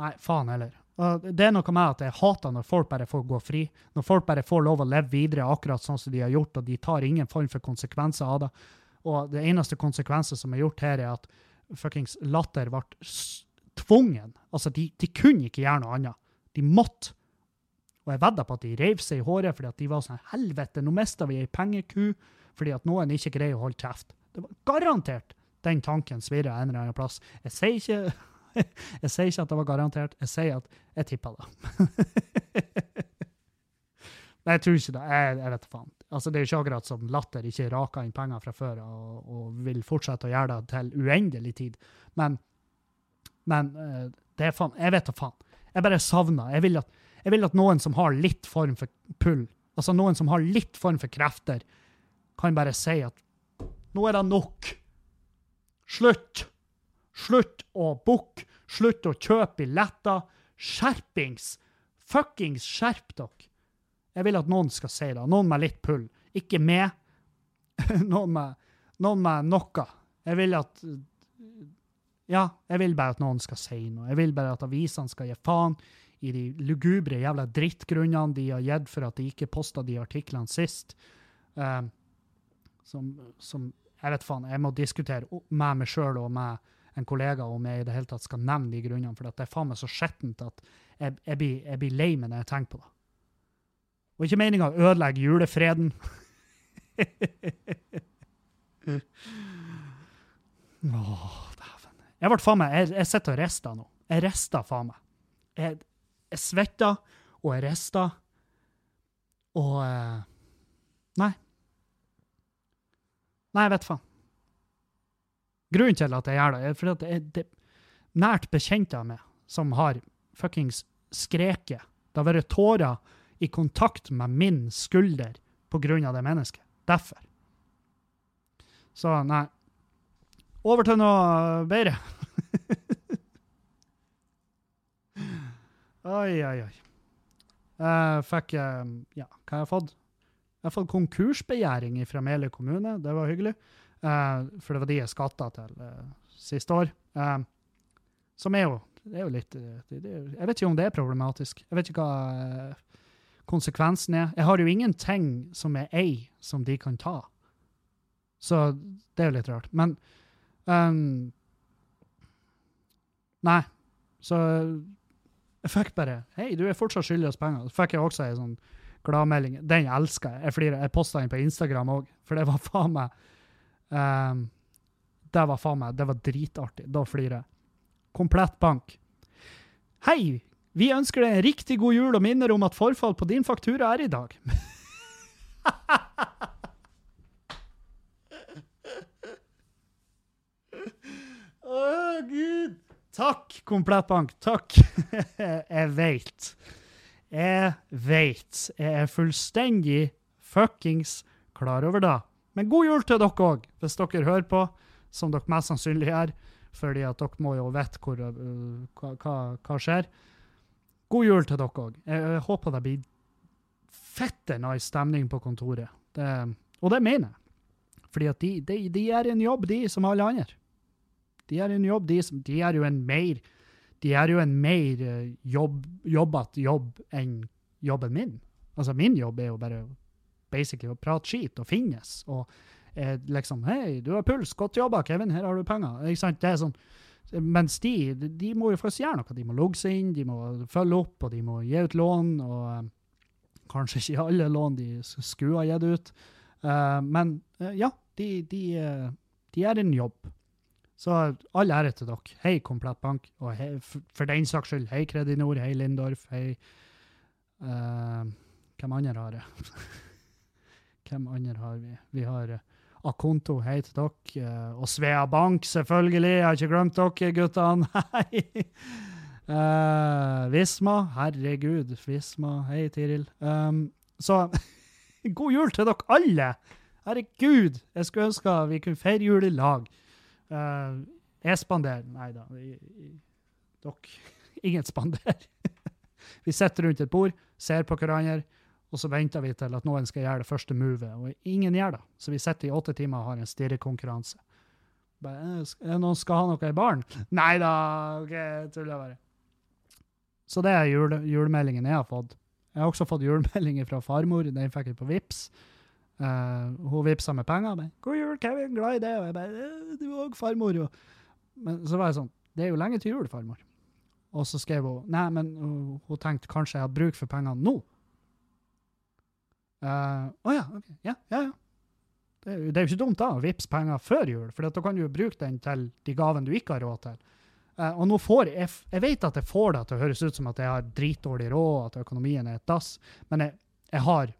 Nei, faen heller. Det er noe med at jeg hater når folk bare får gå fri. Når folk bare får lov å leve videre akkurat sånn som de har gjort, og de tar ingen form for konsekvenser av det. Og det eneste konsekvensen som er gjort her, er at fuckings Latter ble tvungen. Altså, de, de kunne ikke gjøre noe annet. De måtte. Og jeg vedder på at de reiv seg i håret fordi at de var sånn Helvete, nå mista vi ei pengeku fordi at noen ikke greier å holde kjeft. Det var garantert den tanken svirra en eller annen plass. Jeg sier ikke [laughs] jeg sier ikke at det var garantert, jeg sier at jeg tippa det. [laughs] Nei, jeg tror ikke det. Jeg, jeg vet faen. Altså, det er jo ikke akkurat som Latter ikke raker inn penger fra før og, og vil fortsette å gjøre det til uendelig tid. Men, men eh, det er faen Jeg vet da faen. Jeg bare savner jeg vil, at, jeg vil at noen som har litt form for pull, altså noen som har litt form for krefter, kan bare si at nå er det nok. Slutt! Slutt å booke. Slutt å kjøpe billetter. Skjerpings! Fuckings skjerp dere! Jeg vil at noen skal si det. Noen med litt pull. Ikke meg. [laughs] noen, med, noen med noe. Jeg vil at Ja, jeg vil bare at noen skal si noe. Jeg vil bare at avisene skal gi faen i de lugubre jævla drittgrunnene de har gitt for at de ikke posta de artiklene sist. Uh, som, som Jeg vet faen, jeg må diskutere med meg sjøl og med en kollega om jeg i det hele tatt skal nevne de grunnene, for det er faen meg så skjettent at jeg, jeg, blir, jeg blir lei meg når jeg tenker på det. Og ikke meninga å ødelegge julefreden. [laughs] Åh, dæven. Jeg ble faen meg Jeg, jeg sitter og rister nå. Jeg rister faen meg. Jeg, jeg svetter, og jeg rister. Og eh, Nei. Nei, jeg vet faen. Grunnen til at jeg gjør det, er fordi at det er det nært bekjente av meg som har fuckings skreket. Det har vært tårer i kontakt med min skulder på grunn av det mennesket. Derfor. Så nei. Over til noe bedre. [laughs] oi, oi, oi. Jeg fikk eh, Ja, hva har jeg fått? Jeg har fått konkursbegjæring fra Meløy kommune. Det var hyggelig. Eh, for det var de jeg skatta til uh, siste år. Eh, som er jo er jo litt eh, det, det, Jeg vet ikke om det er problematisk. Jeg vet ikke hva eh, konsekvensen er. Jeg har jo ingenting som er ei, som de kan ta. Så det er jo litt rart. Men um, Nei. Så jeg fikk bare Hei, du er fortsatt skyldig oss penger. Så fikk jeg også ei sånn gladmelding. Den elsker jeg. Jeg. Jeg posta den på Instagram òg, for det var faen meg ehm, Det var faen meg Det var dritartig. Da flirer jeg. Komplett bank. Hei! Vi ønsker deg en riktig god jul og minner om at forfall på din faktura er i dag. [laughs] Å, gud! Takk, Komplett bank. Takk. [laughs] jeg veit. Jeg veit. Jeg er fullstendig fuckings klar over det. Men god jul til dere òg, hvis dere hører på, som dere mest sannsynlig gjør, fordi at dere må jo vite hvor, øh, hva, hva, hva skjer. God jul til dere òg. Jeg, jeg håper det blir fette nice stemning på kontoret. Det, og det mener jeg. Fordi at de, de, de gjør en jobb, de, som alle andre. De gjør en jobb, de, som, de gjør jo en mer de gjør jo en mer eh, jobb, jobbete jobb enn jobben min. Altså, min jobb er jo bare basically å prate skit og finnes. Og eh, liksom Hei, du har puls, godt jobba, Kevin, her har du penger. Ikke sant? Det er sånn mens de, de må jo faktisk gjøre noe. De må logge seg inn, de må følge opp, og de må gi ut lån. Og eh, kanskje ikke alle lån de skulle ha gitt ut. Eh, men eh, ja, de, de, eh, de gjør en jobb. Så all ære til dere. Hei, Komplett Bank. Og hei, for, den saks skyld, hei Kredinor, hei Lindorf, hei uh, Hvem andre har jeg? [laughs] Hvem andre har vi? Vi har eh, Akonto, hei til dere. eh, og Svea Bank, selvfølgelig. Jeg har ikke glemt dere, guttene. [laughs] Hei! Eh, Visma, herregud. Visma, hei, Tiril. Um, så [laughs] god jul til dere alle! Herregud, jeg skulle ønske vi kunne feire jul i lag. Uh, jeg spanderer Nei da. Dere [laughs] Ingen spanderer. vi sitter rundt et bord, ser på hverandre Og så venter vi til at noen skal gjøre det første movet, og ingen gjør det. Så vi sitter i åtte timer og har en stirrekonkurranse. «Eh, det noen skal ha noe i baren? [laughs] Nei da, okay, tuller bare. Så det er jule, julemeldingen jeg har fått. Jeg har også fått julemeldinger fra farmor. Den fikk jeg på Vips. Uh, hun vippsa med penger. Men, 'God jul, Kevin. Glad i det.' Og jeg bare «Eh, 'Du òg, farmor.' Og, men så var jeg sånn 'Det er jo lenge til jul, farmor'. Og så skrev hun 'Nei, men hun, hun tenkte kanskje jeg hadde bruk for pengene nå'. Eh, Å ja, okay. Ja, ja, ja. Det det er jo ikke dumt da å penger før jul, for da kan du jo bruke den til de gavene du ikke har råd til. Uh, og nå får jeg, jeg vet at jeg får det til å høres ut som at jeg har dritdårlig råd, at økonomien er et dass, men jeg, jeg har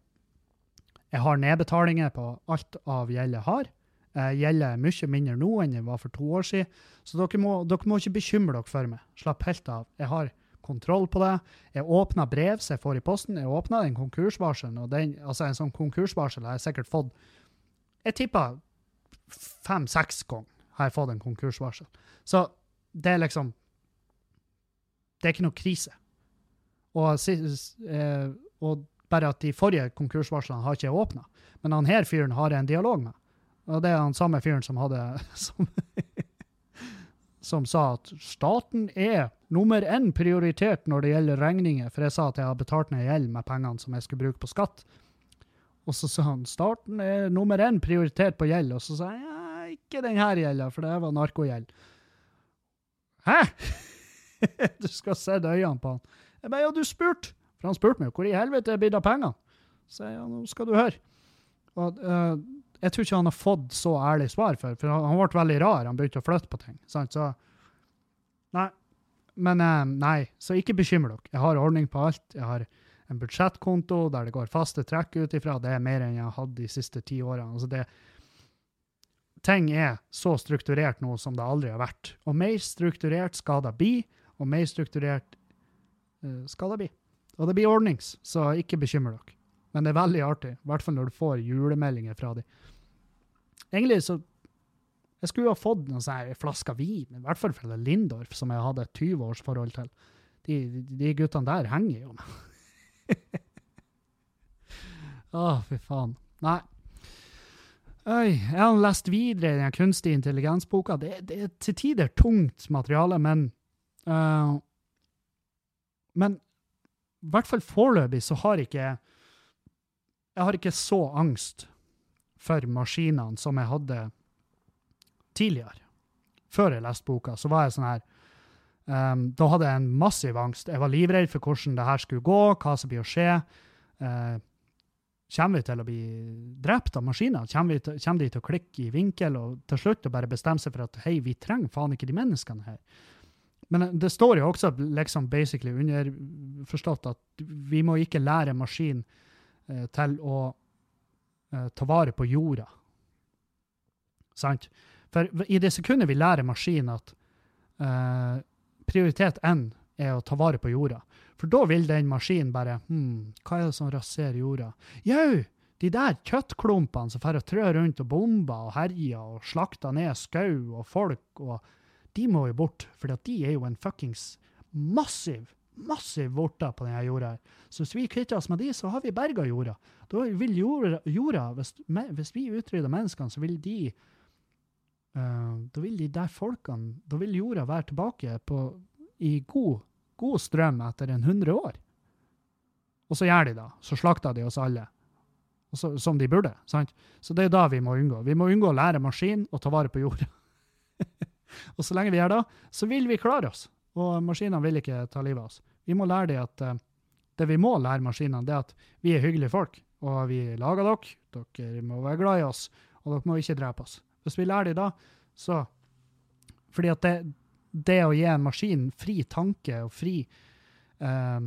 jeg har nedbetalinger på alt av gjeld jeg har. Uh, Gjelder er mye mindre nå enn det var for to år siden, så dere må, dere må ikke bekymre dere for meg. Slapp helt av. Jeg har kontroll på det. Jeg åpna brev som jeg får i posten. Jeg åpna den konkursvarselen, og den, altså en sånn konkursvarsel har jeg sikkert fått Jeg tipper fem-seks ganger har jeg fått en konkursvarsel. Så det er liksom Det er ikke noe krise. Og, eh, og bare at de forrige konkursvarslene har ikke jeg åpna. Men han her fyren har jeg en dialog med. Og det er han samme fyren som hadde [laughs] som, som sa at staten er nummer én prioritert når det gjelder regninger, for jeg sa at jeg har betalt ned gjeld med pengene som jeg skulle bruke på skatt. Og så sa han starten er nummer én prioritert på gjeld, og så sa jeg ja, ikke her gjelda, for det var narkogjeld. Hæ? [laughs] du skal se øynene på han. Jeg bare, ja, du spurte. For han spurte meg hvor i helvete er blitt av pengene. Så jeg, ja, nå skal du høre. Og, uh, jeg tror ikke han har fått så ærlig svar før, for han, han ble veldig rar. Han begynte å flytte på ting. Sant? Så Nei. Men eh, nei, så ikke bekymre dere. Jeg har ordning på alt. Jeg har en budsjettkonto der det går faste trekk ut ifra. Det er mer enn jeg har hatt de siste ti årene. Altså det, ting er så strukturert nå som det aldri har vært. Og mer strukturert skal det bli, og mer strukturert eh, skal det bli. Og det blir ordnings, så ikke bekymre dere. Men det er veldig artig, i hvert fall når du får julemeldinger fra dem. Egentlig så Jeg skulle ha fått noen sånne flasker vin, i hvert fall fra Lindorf, som jeg hadde et 20-årsforhold til. De, de guttene der henger jo med. [laughs] Å, fy faen. Nei. Øy, jeg har lest videre i den kunstig intelligens-boka. Det, det er til tider tungt materiale, men uh, Men i hvert fall foreløpig så har ikke Jeg har ikke så angst for maskinene som jeg hadde tidligere. Før jeg leste boka, så var jeg sånn her um, Da hadde jeg en massiv angst. Jeg var livredd for hvordan det her skulle gå, hva som blir å skje. Uh, Kommer vi til å bli drept av maskiner? Kommer, til, kommer de til å klikke i vinkel og til slutt å bare bestemme seg for at hei, vi trenger faen ikke de menneskene her? Men eh, det står jo også liksom basically underforstått at vi må ikke lære maskin eh, til å eh, ta vare på jorda. Sant? For i det sekundet vi lærer maskinen at uh, prioritet N er å ta vare på jorda, for da vil den maskinen bare hm, hva er det som raserer jorda? Jau, de der kjøttklumpene som får trø rundt og bomber og herjer og slakter ned skau og folk, og de må jo bort, for de er jo en fuckings massiv, massiv vorter på denne jorda. Så hvis vi kvitter oss med de, så har vi berga jorda. Da vil jorda, jorda hvis, hvis vi utrydder menneskene, så vil de Da vil de der folkene Da vil jorda være tilbake på, i god, god strøm etter en hundre år. Og så gjør de det. Så slakter de oss alle. Og så, som de burde. sant? Så det er da vi må unngå. Vi må unngå å lære maskin å ta vare på jorda. [laughs] og så lenge vi gjør det, så vil vi klare oss. Og maskinene vil ikke ta livet av oss. Vi må lære dem at uh, det vi må lære maskinene, er at vi er hyggelige folk, og vi lager dere. Dere må være glad i oss, og dere må ikke drepe oss. Hvis vi lærer dem da, så Fordi at det, det å gi en maskin fri tanke og fri eh,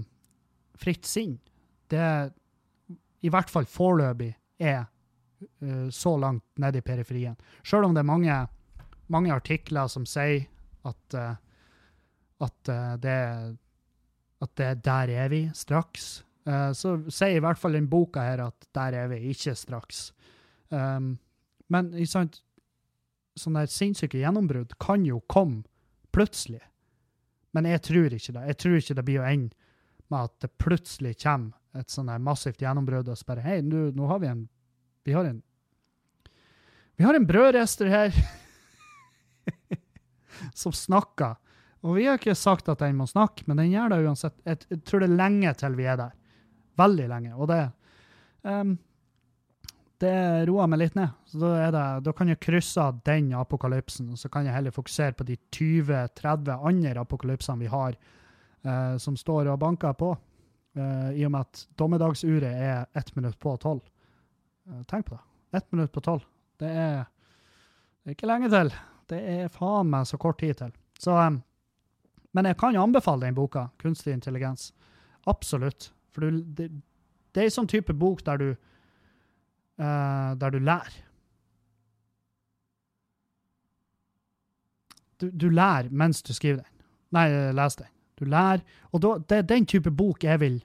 fritt sinn, det i hvert fall foreløpig er eh, så langt nede i periferien. Selv om det er mange, mange artikler som sier at, eh, at, eh, det, at det der er vi straks, så sier i hvert fall den boka her at der er vi ikke straks. Um, men sant, sånne sinnssyke gjennombrudd kan jo komme plutselig. Men jeg tror ikke det. Jeg tror ikke det blir å ende med at det plutselig kommer et sånn massivt gjennombrudd og bare Hei, nå, nå har vi en Vi har en Vi har en brødrester her [laughs] som snakker. Og vi har ikke sagt at den må snakke, men den gjør det uansett. Jeg, jeg tror det er lenge til vi er der. Veldig lenge. Og det ehm, Det roer meg litt ned. Så da, det, da kan jeg krysse av den apokalypsen, og så kan jeg heller fokusere på de 20-30 andre apokalypsene vi har, eh, som står og banker på. Eh, I og med at dommedagsuret er ett minutt på tolv. Eh, tenk på det. Ett minutt på tolv. Det er, ikke lenge til. Det er faen meg så kort tid til. Så, em, men jeg kan anbefale den boka, 'Kunstig intelligens'. Absolutt. For du, det, det er en sånn type bok der du eh, der du lærer. Du, du lærer mens du skriver den. Nei, les leser den. Du lærer. Og da, det er den type bok jeg vil,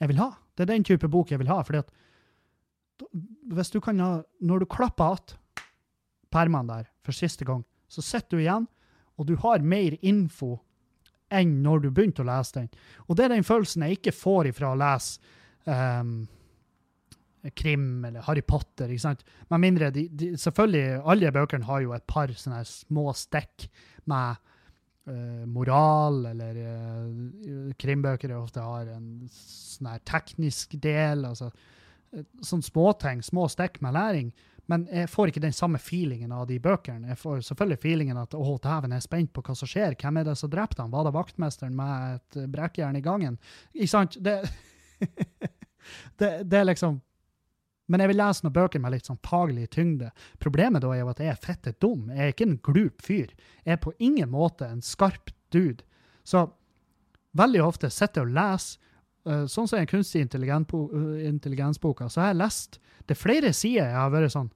jeg vil ha. Det er den type bok jeg vil ha. fordi at hvis du kan ha, Når du klapper igjen permene der for siste gang, så sitter du igjen, og du har mer info enn når du begynte å lese den. Og det er den følelsen jeg ikke får ifra å lese ehm, krim eller Harry Potter. ikke sant? Med mindre de, de, Selvfølgelig, alle bøkene har jo et par sånne små stikk med uh, moral, eller uh, krimbøker ofte har en sånn her teknisk del. altså eh, Sånne småting, små stikk med læring. Men jeg får ikke den samme feelingen av de bøkene. Jeg får selvfølgelig feelingen at å, dæven, jeg er spent på hva som skjer. Hvem er det som drepte han? Var det vaktmesteren med et brekkjern i gangen? Ikke sant? Det, [laughs] det, det er liksom Men jeg vil lese noen bøker med litt sånn faglig tyngde. Problemet da er jo at jeg er fette dum. Jeg er ikke en glup fyr. Jeg er på ingen måte en skarp dude. Så veldig ofte sitter jeg og leser eh, Sånn som den kunstig intelligensbo- eh, intelligensboka, så har jeg lest Det er flere sider jeg har vært sånn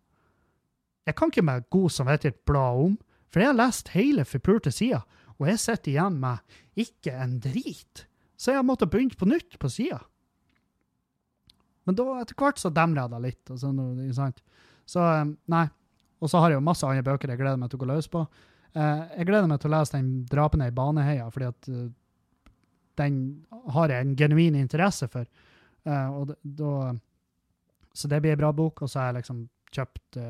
Jeg kan ikke med god samvittighet bla om, for jeg har lest hele forpulte sida, og jeg sitter igjen med ikke en drit. Så jeg har måttet begynne på nytt på sida. Men da etter hvert så demrer jeg det litt. Og så, ikke sant? så eh, nei. Og så har jeg jo masse andre bøker jeg gleder meg til å gå løs på. Eh, jeg gleder meg til å lese den 'Drapene i Baneheia', fordi at eh, den har jeg en genuin interesse for. Eh, og da, så det blir en bra bok. Og så har jeg liksom kjøpt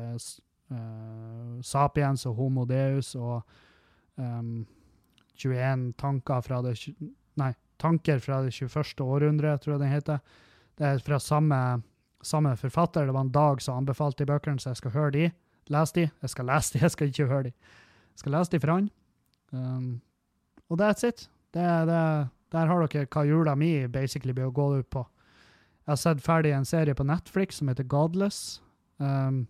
Uh, 'Sapiens' og 'Homo Deus' og um, 21 tanker fra det Nei, 'Tanker fra det 21. århundre', tror jeg den heter. Det er fra samme, samme forfatter. Det var en dag som anbefalte de bøkene, så jeg skal høre de. Lese de. Jeg skal lese de, [laughs] jeg skal ikke høre de. Jeg skal lese de fra han. Um, og that's it. Det, det, der har dere hva jula mi basically blir å gå ut på. Jeg har sett ferdig en serie på Netflix som heter Godless. Um,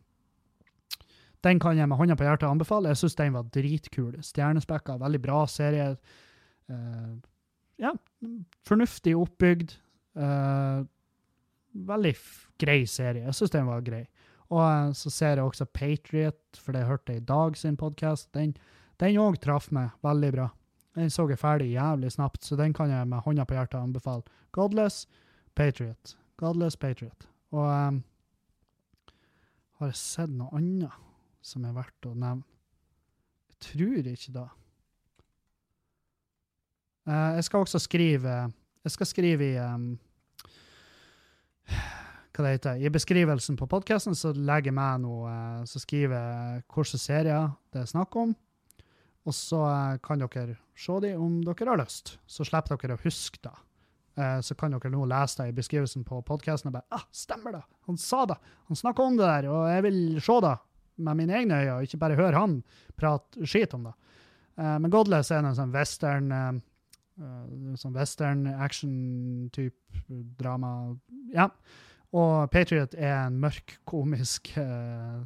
den kan jeg med hånda på hjertet anbefale. Jeg syns den var dritkul. Stjernespekka, veldig bra serie. Uh, ja, fornuftig oppbygd. Uh, veldig grei serie. Jeg syns den var grei. Og eh, så ser jeg også Patriot, for det hørte jeg i dag sin podkast. Den òg traff meg veldig bra. Den så jeg ferdig jævlig snapt, så den kan jeg med hånda på hjertet anbefale. Godless Patriot. Godless Patriot. Og um, har jeg sett noe annet som er verdt å nevne? Jeg tror ikke det. Uh, jeg skal også skrive Jeg skal skrive i um, hva det heter, I beskrivelsen på podkasten så legger jeg med noe eh, Så skriver jeg hvilke serier det er snakk om. Og så eh, kan dere se dem om dere har lyst. Så slipper dere å huske det. Eh, Så kan dere nå lese det i beskrivelsen på podkasten og bare ah, stemmer det! Han sa det! Han snakka om det der, og jeg vil se det med mine egne øyne, ikke bare høre han prate skit om det. Men Godless er en sånn western eh, sånn western action-type drama. Ja. Og Patriot er en mørk, komisk uh,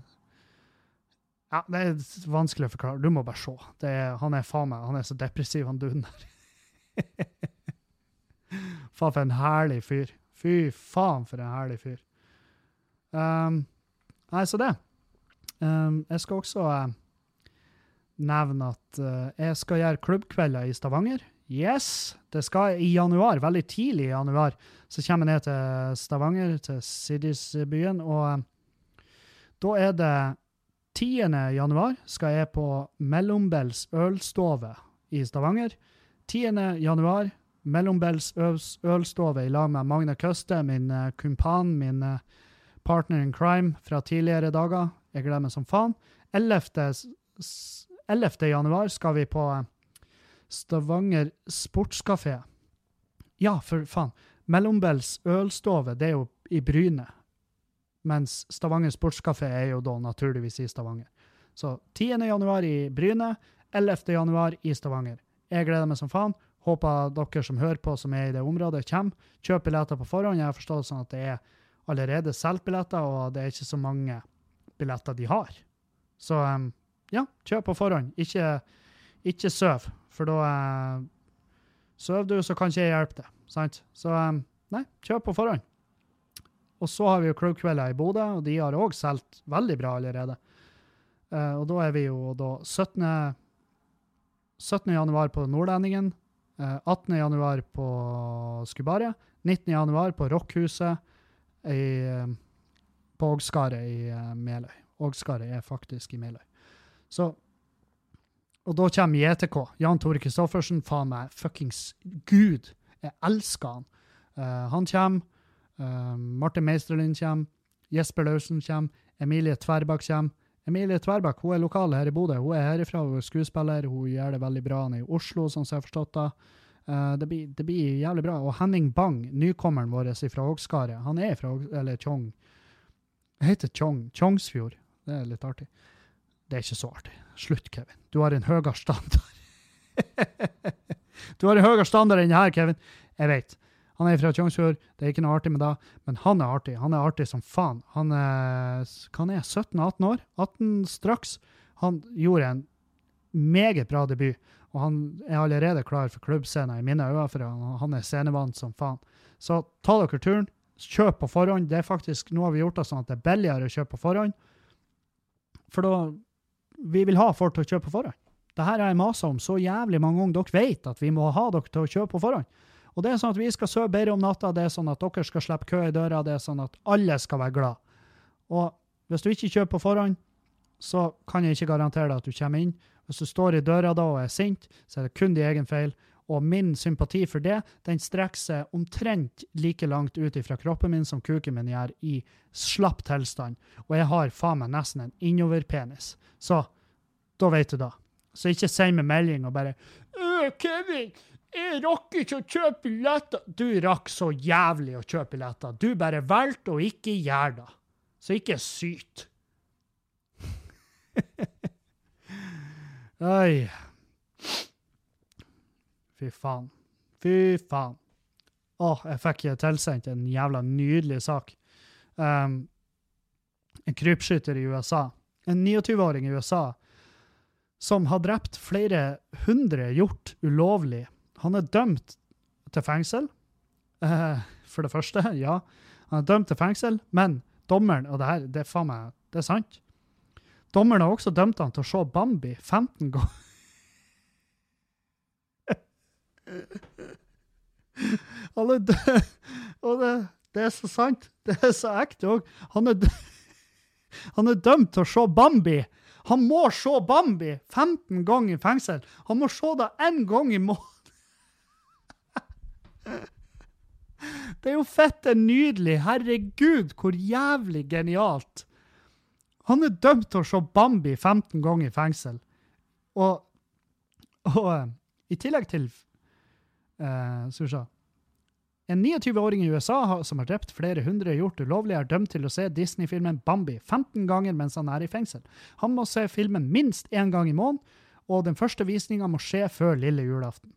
Ja, det er vanskelig å forklare. Du må bare se. Er, han er faen meg Han er så depressiv, han duden der. [laughs] faen, for en herlig fyr. Fy faen, for en herlig fyr. Um, nei, så det. Um, jeg skal også uh, nevne at jeg skal gjøre klubbkvelder i Stavanger. Yes! Det skal i januar, veldig tidlig i januar, så kommer jeg ned til Stavanger, til Siddis-byen, og eh, da er det 10. januar skal jeg på Mellombels ølstove i Stavanger. 10. januar mellombels ølstove i lag med Magne Køste, min eh, kumpan, min eh, partner in crime fra tidligere dager. Jeg gleder meg som faen. 11. s- s- 11. januar skal vi på Stavanger Sportskafé. Ja, for faen. Mellombels ølstove, det er jo i Bryne. Mens Stavanger Sportskafé er jo da naturligvis i Stavanger. Så 10. januar i Bryne, 11. januar i Stavanger. Jeg gleder meg som faen. Håper dere som hører på, som er i det området, kommer. Kjøp billetter på forhånd. Jeg har forstått sånn at det er allerede solgt billetter, og det er ikke så mange billetter de har. Så em, ja, kjøp på forhånd. Ikke, ikke søv, for da eh, Sover du, så kan ikke jeg hjelpe deg. Sant? Så eh, nei, kjøp på forhånd. Og så har vi jo klubbkvelder i Bodø, og de har òg solgt veldig bra allerede. Eh, og da er vi jo da 17. 17. januar på Nordlendingen, eh, 18. januar på Skubaret, 19. januar på Rockhuset i, eh, på Ågskaret i eh, Meløy. Ågskaret er faktisk i Meløy. Så Og da kommer JTK. Jan Tore Kristoffersen, faen meg fuckings gud. Jeg elsker han. Uh, han kommer. Uh, Martin Meisterlind kommer. Jesper Lausen kommer. Emilie Tverbakk kommer. Emilie Tverbakk hun er lokal her i Bodø. Hun er herifra, hun er skuespiller. Hun gjør det veldig bra. Er i Oslo, sånn som jeg har forstått det. Uh, det, blir, det blir jævlig bra. Og Henning Bang, nykommeren vår fra Ågskaret, han er fra eller Tjong. Det heter Tjong. Tjongsfjord. Det er litt artig. Det er ikke så artig. Slutt, Kevin. Du har en høyere standard. [laughs] du har en høyere standard enn her, Kevin. Jeg vet. Han er fra Tjongsfjord, det er ikke noe artig med det, men han er artig. Han er artig som faen. Han er, han er 17-18 år? 18 straks. Han gjorde en meget bra debut, og han er allerede klar for klubbscenen i mine øyne, for han er scenevant som faen. Så ta dere turen. Kjøp på forhånd. Det er faktisk, Nå har vi gjort det sånn at det er billigere å kjøpe på forhånd. For da Vi vil ha folk til å kjøpe på forhånd. Det her har jeg masa om så jævlig mange ganger. Dere vet at vi må ha dere til å kjøpe på forhånd. Og det er sånn at vi skal sove bedre om natta, det er sånn at dere skal slippe kø i døra, det er sånn at alle skal være glad. Og hvis du ikke kjøper på forhånd, så kan jeg ikke garantere deg at du kommer inn. Hvis du står i døra da og er sint, så er det kun din egen feil. Og min sympati for det, den strekker seg omtrent like langt ut fra kroppen min som kuken min gjør i slapp tilstand. Og jeg har faen meg nesten en innoverpenis. Så da vet du da. Så ikke send meg melding og bare «Øh, Kevin, jeg rakk ikke å kjøpe billetter. Du rakk så jævlig å kjøpe billetter. Du bare valgte å ikke gjøre det. Så ikke syt. [laughs] Oi. Fy faen. Fy faen. Åh, jeg fikk tilsendt en jævla nydelig sak. Um, en krypskytter i USA. En 29-åring i USA som har drept flere hundre hjort ulovlig. Han er dømt til fengsel. Uh, for det første, ja. Han er dømt til fengsel, men dommeren Og det her, det er faen meg Det er sant. Dommeren har også dømt han til å se Bambi 15 ganger. [laughs] Han er død. Og det, det er så sant. Det er så ekte òg. Han, [laughs] han er dømt til å se Bambi. Han må se Bambi 15 ganger i fengsel. Han må se det én gang i måneden. [laughs] Det er jo fette nydelig. Herregud, hvor jævlig genialt. Han er dømt til å se Bambi 15 ganger i fengsel. Og, og eh, i tillegg til eh, Skal vi se En 29-åring i USA som har drept flere hundre gjort ulovlig, er dømt til å se Disney-filmen Bambi 15 ganger mens han er i fengsel. Han må se filmen minst én gang i måneden, og den første visninga må skje før lille julaften.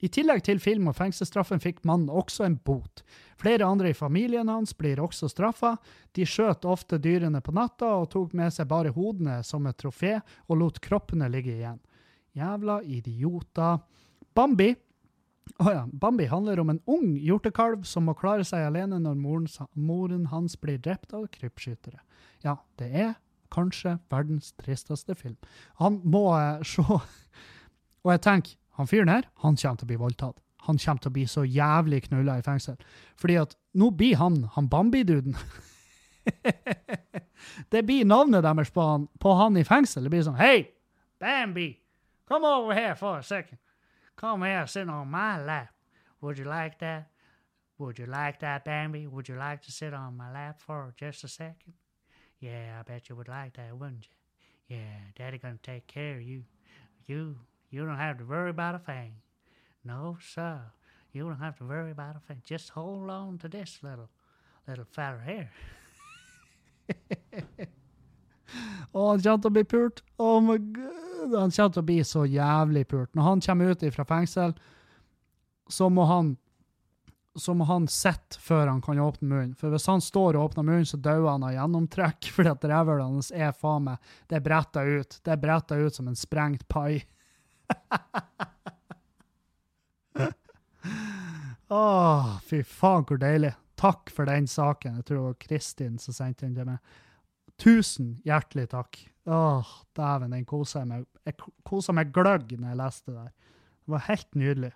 I tillegg til film- og fengselsstraffen fikk mannen også en bot. Flere andre i familien hans blir også straffa. De skjøt ofte dyrene på natta og tok med seg bare hodene som et trofé, og lot kroppene ligge igjen. Jævla idioter. Bambi Å ja, Bambi handler om en ung hjortekalv som må klare seg alene når moren, moren hans blir drept av krypskyttere. Ja, det er kanskje verdens tristeste film. Han må eh, se [laughs] Og jeg tenker, han fyren her, han kommer til å bli voldtatt. Han kommer til å bli så jævlig knulla i fengsel. Fordi at nå blir han han Bambi-duden. [laughs] det blir navnet deres på han, på han i fengsel. Det blir sånn Hei, Bambi, come over here for a second. Come here, sit on my lap. Would you like that? Would you like that, Bambi? Would you like to sit on my lap for just a second? Yeah, I bet you would like that, wouldn't you? Yeah, Daddy gonna take care of you. You, you don't have to worry about a thing. No, sir. You don't have to worry about a thing. Just hold on to this little, little fella here. Kommer til å. Oh my god. Han kommer til å bli så jævlig pult. Når han kommer ut fra fengsel, så må han så må han sitte før han kan åpne munnen. For hvis han står og åpner munnen, så dør han av gjennomtrekk, [laughs] For at rævhølet hans er faen meg Det er bretta ut. Det er bretta ut som en sprengt pai. [laughs] Åh, fy faen, hvor deilig. Takk for den saken. Jeg tror det var Kristin som sendte den til meg. Tusen hjertelig takk. Åh, dæven, den kosa jeg meg. Jeg kosa meg gløgg når jeg leste det der. Det var helt nydelig.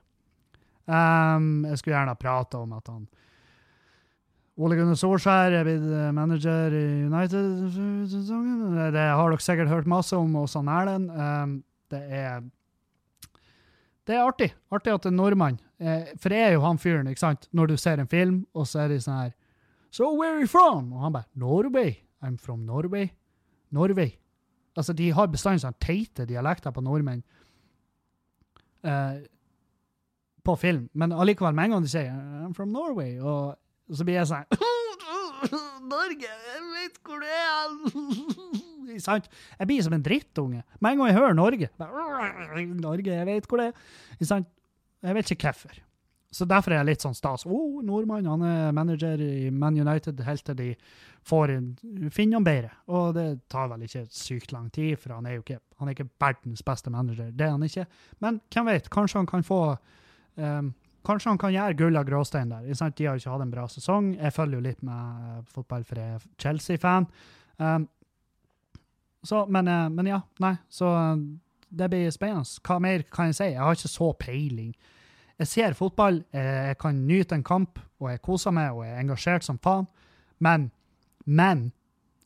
Um, jeg skulle gjerne ha prata om at han Ole Gunnar Solskjær er blitt eh, manager i United-sesongen. Det har dere sikkert hørt masse om hos han Erlend. Um, det er det er artig. Artig at er nordmann. Eh, for jeg er jo han fyren, ikke sant? Når du ser en film, og så er de sånn her So where are you from? Og han bare Norway. I'm from Norway. Norway. Altså, de har bestandig sånn teite dialekter på nordmenn uh, på film, men allikevel, med en gang de sier I'm from Norway, og, så blir jeg sånn [laughs] Norge, jeg vet hvor det er! [laughs] Sant? Jeg blir som en drittunge. Med en gang jeg hører Norge [laughs] Norge, jeg vet hvor det er. Sant? Jeg vet ikke hvorfor. Så derfor er jeg litt sånn stas. Oh, nordmann, han er manager i Man United helt til de får finne han bedre. Og det tar vel ikke sykt lang tid, for han er jo ikke, han er ikke verdens beste manager. Det er han ikke. Men hvem vet, kanskje han kan få um, Kanskje han kan gjøre gull av gråstein der. De har ikke hatt en bra sesong. Jeg følger jo litt med fotball, for jeg er Chelsea-fan. Um, men, eh, men ja, nei. Så eh, det blir spennende. Hva mer kan jeg si? Jeg har ikke så peiling. Jeg ser fotball, eh, jeg kan nyte en kamp, og jeg koser meg, og jeg er engasjert som faen. Men, men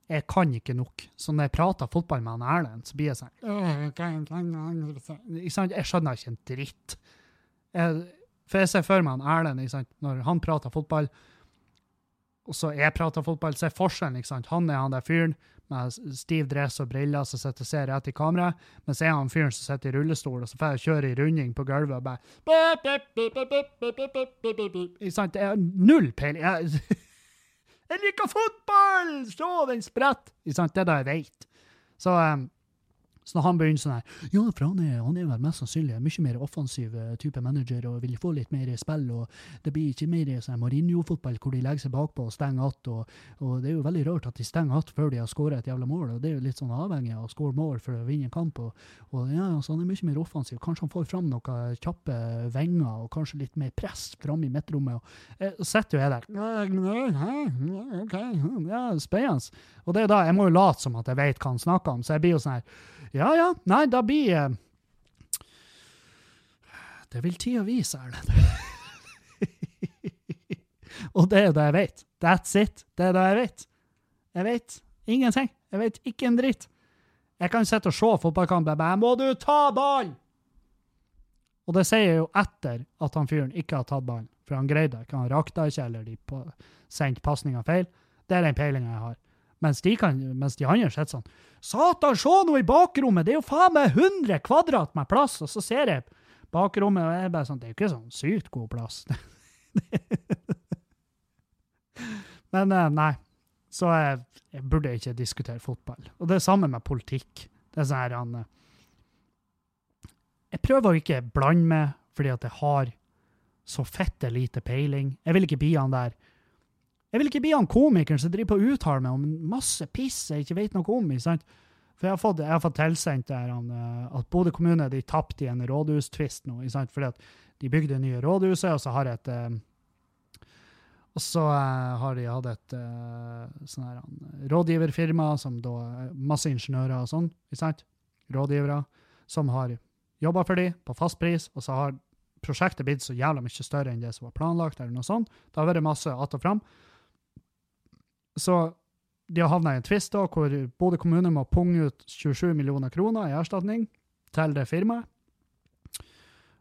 jeg kan ikke nok. Så når jeg prater fotball med han Erlend, så blir jeg sånn «Øh, hva- hva- hva- Ikke sant? Jeg skjønner ikke en dritt. Jeg, for jeg ser for meg han Erlend, ikke sant? når han prater fotball, og så jeg prater fotball, så er forskjellen, ikke sant? Han er han der fyren med stiv dress og briller som sitter og ser rett i kamera, men så er han fyren som sitter i rullestol og så får kjøre i runding på gulvet og bare Ikke sant? Det er null peiling. Jeg, jeg liker fotball! Se, den spretter! Ikke sant? Det er det jeg vet. Så um, så når han begynner sånn her Ja, for han er, han er vel mest sannsynlig en mye mer offensiv eh, type manager og vil få litt mer spill, og det blir ikke mer sånn Mourinho-fotball hvor de legger seg bakpå og stenger att, og, og det er jo veldig rart at de stenger att før de har skåret et jævla mål, og det er jo litt sånn avhengig av å skåre mål for å vinne en kamp, og, og ja, så han er mye mer offensiv. Kanskje han får fram noen kjappe venger, og kanskje litt mer press fram i midtrommet, og eh, sitter jo jeg der ja, spennende. Og det er da, jeg må jo late som at jeg vet hva han snakker om, så jeg blir jo sånn her Ja, ja, nei, da blir eh, Det vil tida vise, Erlend. [laughs] Og det er det jeg vet. That's it. Det er det jeg vet. Jeg vet ingenting. Jeg vet ikke en dritt. Jeg kan sitte og se fotballkamp og bare 'Må du ta ballen?' Og det sier jeg jo etter at han fyren ikke har tatt ballen. For han greide det ikke. Han rakta ikke, eller de sendte pasninga feil. Det er den peilinga jeg har. Mens de, kan, mens de andre sitter sånn Satan, se nå i bakrommet! Det er jo faen meg 100 kvadrat med plass! Og så ser jeg bakrommet, og jeg bare sånn Det er jo ikke sånn sykt god plass. [laughs] Men eh, nei. Så jeg, jeg burde ikke diskutere fotball. Og det er samme med politikk. Det er sånn her han eh, Jeg prøver å ikke blande meg, fordi at jeg har så fette lite peiling. Jeg vil ikke bli han der Jeg vil ikke bli han komikeren som driver på å uttale meg om masse piss jeg ikke vet noe om. sant? For jeg har fått, jeg har fått tilsendt der han, eh, at Bodø kommune de tapte i en rådhustvist nå. sant? Fordi at de bygde det nye rådhuset, og så har et eh, og så eh, har de hatt et sånn her, rådgiverfirma, som da masse ingeniører og sånn, ikke sant? Rådgivere, som har jobba for dem på fast pris, og så har prosjektet blitt så jævla mye større enn det som var planlagt, eller noe sånt. Det har vært masse att og fram. Så de har havna i en tvist da, hvor Bodø kommune må punge ut 27 millioner kroner i erstatning til det firmaet.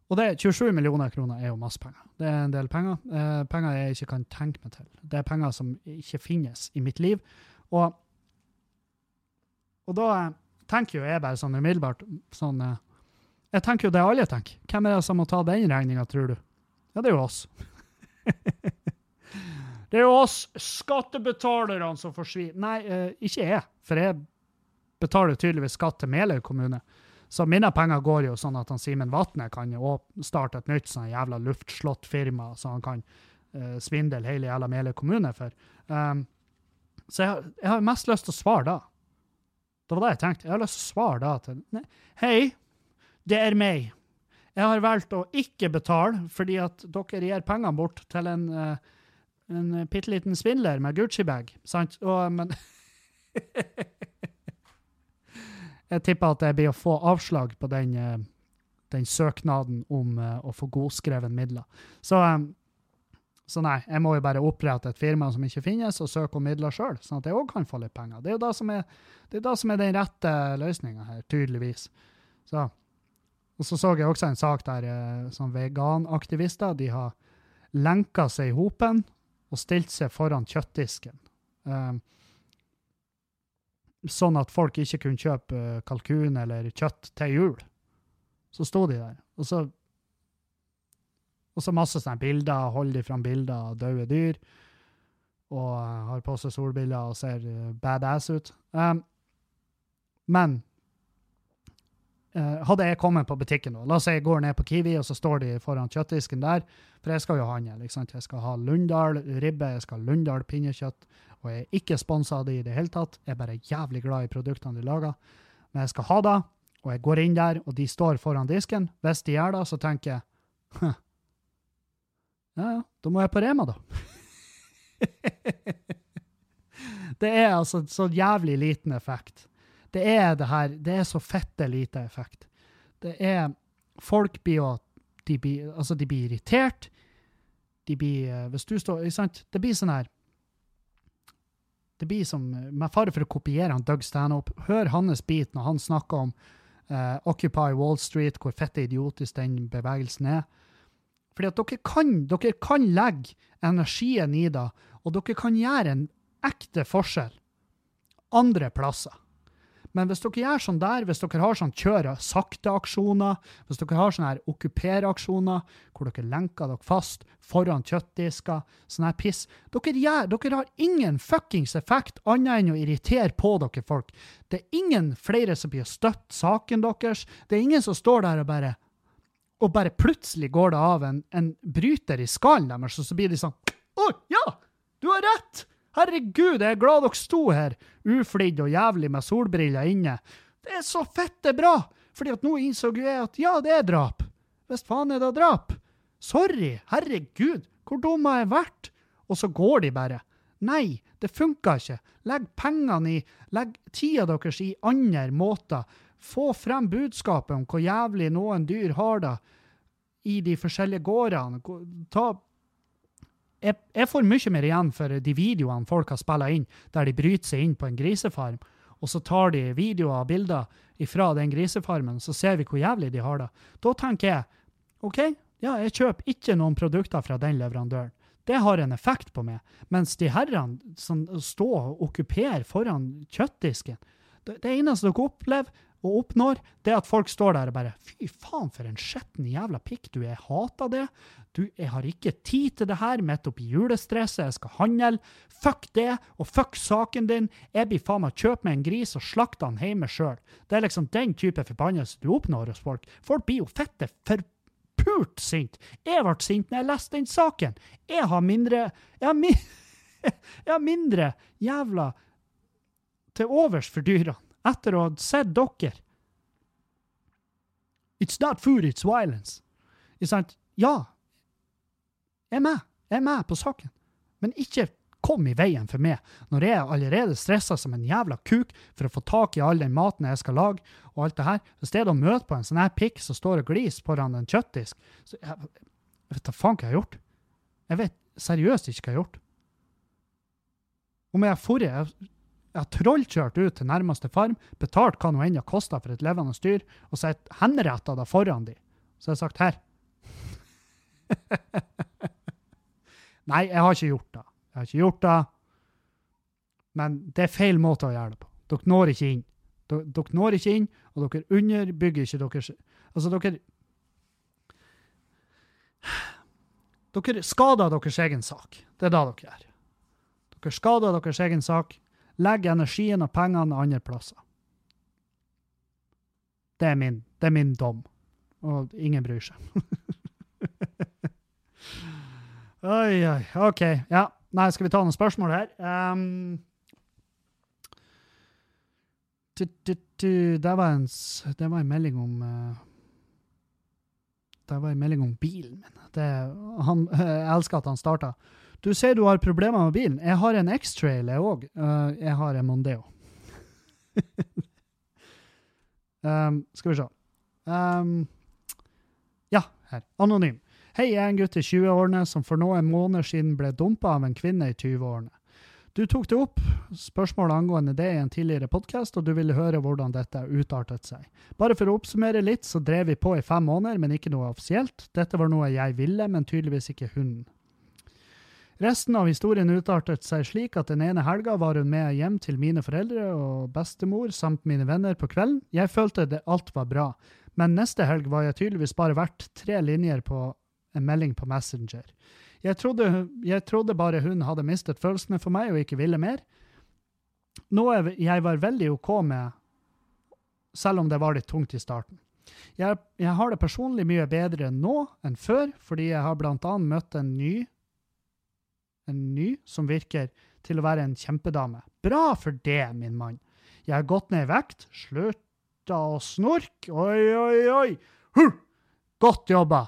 Og det 27 millioner kroner er jo masse penger. Det er en del penger. Eh, penger jeg ikke kan tenke meg til. Det er penger som ikke finnes i mitt liv. Og, og da tenker jo jeg bare sånn umiddelbart sånn eh, Jeg tenker jo det alle tenker. Hvem er det som må ta den regninga, tror du? Ja, det er jo oss. [laughs] det er jo oss skattebetalerne som forsvinner. Nei, eh, ikke jeg. For jeg betaler tydeligvis skatt til Meløy kommune. Så mine penger går jo sånn at han Simen Vatne kan jo starte et nytt sånn jævla luftslåttfirma, så han kan uh, svindle hele jævla Meløy kommune for. Um, så jeg, jeg har mest lyst til å svare da. Det var det jeg tenkte. Jeg har lyst til å svare da til Hei, det er meg. Jeg har valgt å ikke betale fordi at dere gir pengene bort til en, uh, en bitte liten svindler med Gucci-bag. Sant? Og, men [laughs] Jeg tipper at jeg blir å få avslag på den, eh, den søknaden om eh, å få godskreven midler. Så, eh, så nei, jeg må jo bare opprette et firma som ikke finnes, og søke om midler sjøl, sånn at jeg òg kan få litt penger. Det er jo det som er, det er, det som er den rette løsninga her, tydeligvis. Så. Og så så jeg også en sak der eh, sånn veganaktivister de har lenka seg i hopen og stilt seg foran kjøttdisken. Um, sånn at folk ikke kunne kjøpe eh, kalkun eller kjøtt til jul. Så sto de der. Og så, og så masse sånne bilder, holder de fram bilder av døde dyr. Og eh, har på seg solbriller og ser eh, badass ut. Um, men hadde jeg kommet på butikken nå, la oss si jeg går ned på Kiwi, og så står de foran kjøttdisken der, for jeg skal jo handle. ikke? Jeg skal ha Lundahl ribbe, jeg skal ha Lundahl pinnekjøtt, og jeg er ikke sponsa av det i det hele tatt. Jeg er bare jævlig glad i produktene de lager. Men jeg skal ha det, og jeg går inn der, og de står foran disken. Hvis de gjør det, så tenker jeg «Hm. Ja, ja, da må jeg på Rema, da. [laughs] det er altså så jævlig liten effekt. Det er det her Det er så fette lite effekt. Det er Folk blir jo de blir, Altså, de blir irritert. De blir eh, Hvis du står sant? Det blir sånn her det blir som, Med fare for å kopiere han Doug Stanhope, hør hans bit når han snakker om uh, Occupy Wall Street, hvor fette idiotisk den bevegelsen er. Fordi at dere kan, dere kan legge energien i det, og dere kan gjøre en ekte forskjell andre plasser. Men hvis dere gjør sånn der, hvis dere har sånn kjøre sakte-aksjoner, hvis dere har sånne her okkupere-aksjoner, hvor dere lenker dere fast foran kjøttdisker, sånn her piss dere, gjør, dere har ingen fuckings effekt annet enn å irritere på dere folk. Det er ingen flere som blir støtt saken deres. Det er ingen som står der og bare og bare plutselig går det av en, en bryter i skallen deres, og så blir de sånn Å, ja! Du har rett! Herregud, jeg er glad dere sto her, uflidd og jævlig med solbriller inne. Det er så fette bra! Fordi at nå innså jeg at ja, det er drap. Hvis faen er det drap. Sorry, herregud, hvor dum har jeg vært? Og så går de bare. Nei, det funka ikke. Legg pengene i, legg tida deres i andre måter. Få frem budskapet om hvor jævlig noen dyr har det i de forskjellige gårdene. Gå- Ta jeg, jeg får mye mer igjen for de videoene folk har spilla inn, der de bryter seg inn på en grisefarm, og så tar de videoer og bilder ifra den grisefarmen, så ser vi hvor jævlig de har det. Da tenker jeg OK, ja, jeg kjøper ikke noen produkter fra den leverandøren. Det har en effekt på meg. Mens de herrene som står og okkuperer foran kjøttdisken Det, det eneste dere opplever og oppnår, det at folk står der og bare Fy faen, for en skitten jævla pikk du er. Jeg hater det. Du, jeg har ikke tid til det her midt oppi julestresset. Jeg skal handle. Fuck det, og fuck saken din. Jeg blir faen meg kjøpe meg en gris og slakte han hjemme sjøl. Det er liksom den type forbannelse du oppnår hos folk. Folk blir jo fette forpult sint. Jeg ble sint når jeg leste den saken. Jeg har mindre Jeg har, mi [laughs] jeg har mindre jævla til overs for dyrene etter å ha sett dere. It's not food, it's violence. Ikke sant? Ja, jeg er med. Jeg er med på saken. Men ikke kom i veien for meg når jeg er allerede stressa som en jævla kuk for å få tak i all den maten jeg skal lage, og alt det her. I stedet å møte på en sånn her pikk som står og gliser foran en kjøttdisk så jeg, jeg vet da faen hva jeg har gjort. Jeg vet seriøst ikke hva jeg har gjort. Om jeg har forrige jeg, har trollkjørt ut til nærmeste farm, betalt hva nå enn det kosta for et levende dyr, og så henretta det foran de. Så jeg har sagt her, [laughs] Nei, jeg har ikke gjort det. Jeg har ikke gjort det. Men det er feil måte å gjøre det på. Dere når ikke inn. Dere, dere når ikke inn, og dere underbygger ikke deres Altså, dere Dere skader deres egen sak. Det er det dere gjør. Dere skader deres egen sak. Legg energien og pengene andre plasser. Det er min, det er min dom. Og ingen bryr seg. [laughs] oi, oi. OK. Ja. Nei, skal vi ta noen spørsmål her? Um, tu, tu, tu, det, var en, det var en melding om uh, Det var en melding om bilen min. Det, han, [laughs] jeg elsker at han starta. Du sier du har problemer med bilen. Jeg har en X-Trail, jeg òg. jeg har en Mondeo. [laughs] um, skal vi se. Um, ja, her. Anonym. Hei, jeg er en gutt i 20-årene som for noen måneder siden ble dumpa av en kvinne i 20-årene. Du tok det opp, spørsmålet angående det i en tidligere podkast, og du ville høre hvordan dette utartet seg. Bare for å oppsummere litt, så drev vi på i fem måneder, men ikke noe offisielt. Dette var noe jeg ville, men tydeligvis ikke hun. Resten av historien utartet seg slik at den ene helga var hun med hjem til mine foreldre og bestemor samt mine venner på kvelden. Jeg følte det alt var bra, men neste helg var jeg tydeligvis bare verdt tre linjer på en melding på Messenger. Jeg trodde, jeg trodde bare hun hadde mistet følelsene for meg og ikke ville mer. Noe jeg var veldig OK med, selv om det var litt tungt i starten. Jeg, jeg har det personlig mye bedre nå enn før, fordi jeg har blant annet møtt en ny en ny som virker til å være en kjempedame. Bra for det, min mann. Jeg har gått ned i vekt, slutta å snorke, oi, oi, oi, huh! Godt jobba!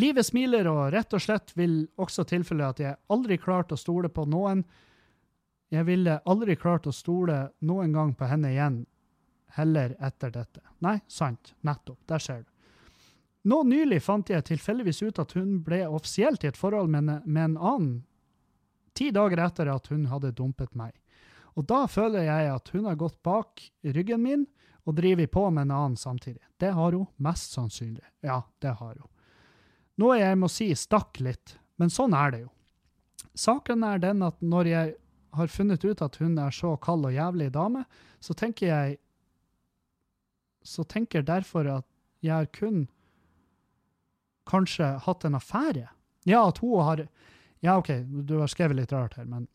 Livet smiler, og rett og slett vil også tilfelle at jeg aldri klarte å stole på noen. Jeg ville aldri klart å stole noen gang på henne igjen, heller etter dette. Nei, sant, nettopp, der ser du. Nå nylig fant jeg tilfeldigvis ut at hun ble offisielt i et forhold med en, med en annen ti dager etter at hun hadde dumpet meg. Og da føler jeg at hun har gått bak ryggen min og driver på med en annen samtidig. Det har hun mest sannsynlig. Ja, det har hun. Noe jeg må si stakk litt, men sånn er det jo. Saken er den at når jeg har funnet ut at hun er så kald og jævlig dame, så tenker jeg Så tenker derfor at jeg har kun kanskje hatt en affære. Ja, at hun har Ja, OK, du har skrevet litt rart her, men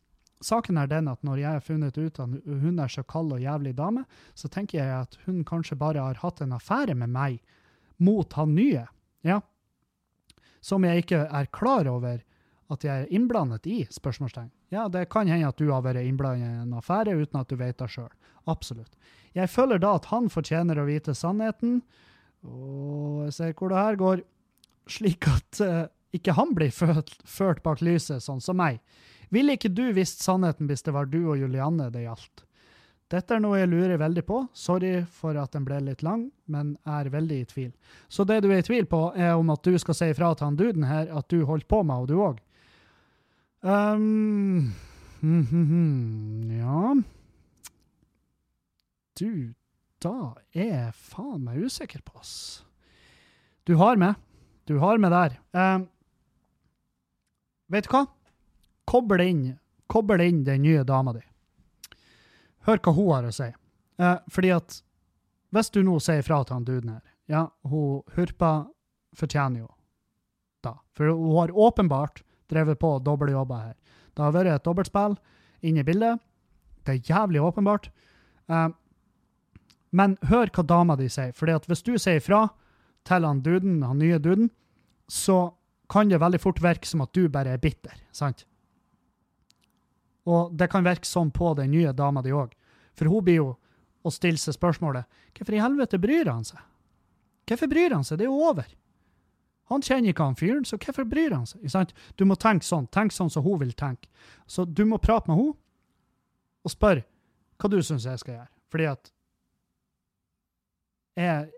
saken er den at når jeg har funnet ut at hun er så kald og jævlig dame, så tenker jeg at hun kanskje bare har hatt en affære med meg mot han nye. Ja. Som jeg ikke er klar over at jeg er innblandet i? spørsmålstegn. Ja, det kan hende at du har vært innblandet i en affære uten at du vet det sjøl. Absolutt. Jeg føler da at han fortjener å vite sannheten, og jeg ser hvor det her går, slik at eh, ikke han blir ført, ført bak lyset, sånn som meg. Ville ikke du visst sannheten hvis det var du og Julianne det gjaldt? Dette er noe jeg lurer veldig på. Sorry for at den ble litt lang, men er veldig i tvil. Så det du er i tvil på, er om at du skal si ifra til han duden her at du holdt på med, og du òg. Um, mhm, ja Du, da er jeg faen meg usikker på, ass. Du har med. Du har med der. Um, vet du hva? Kobbel inn, koble inn den nye dama di. Hør hva hun har å si. Eh, fordi at hvis du nå sier fra til han duden her, ja, hun Hurpa fortjener jo da. For hun har åpenbart drevet på doble jobber her. Det har vært et dobbeltspill inne i bildet. Det er jævlig åpenbart. Eh, men hør hva dama di sier. Fordi at hvis du sier fra til han duden, han nye duden, så kan det veldig fort virke som at du bare er bitter. sant? Og det kan virke sånn på den nye dama di òg. For hun blir jo å stille seg spørsmålet hvorfor i helvete bryr han seg? Hvorfor bryr han seg? Det er jo over. Han kjenner ikke han fyren, så hvorfor bryr han seg? Sant? Du må tenke sånn. Tenk sånn som hun vil tenke. Så du må prate med henne og spørre hva du syns jeg skal gjøre. Fordi at jeg,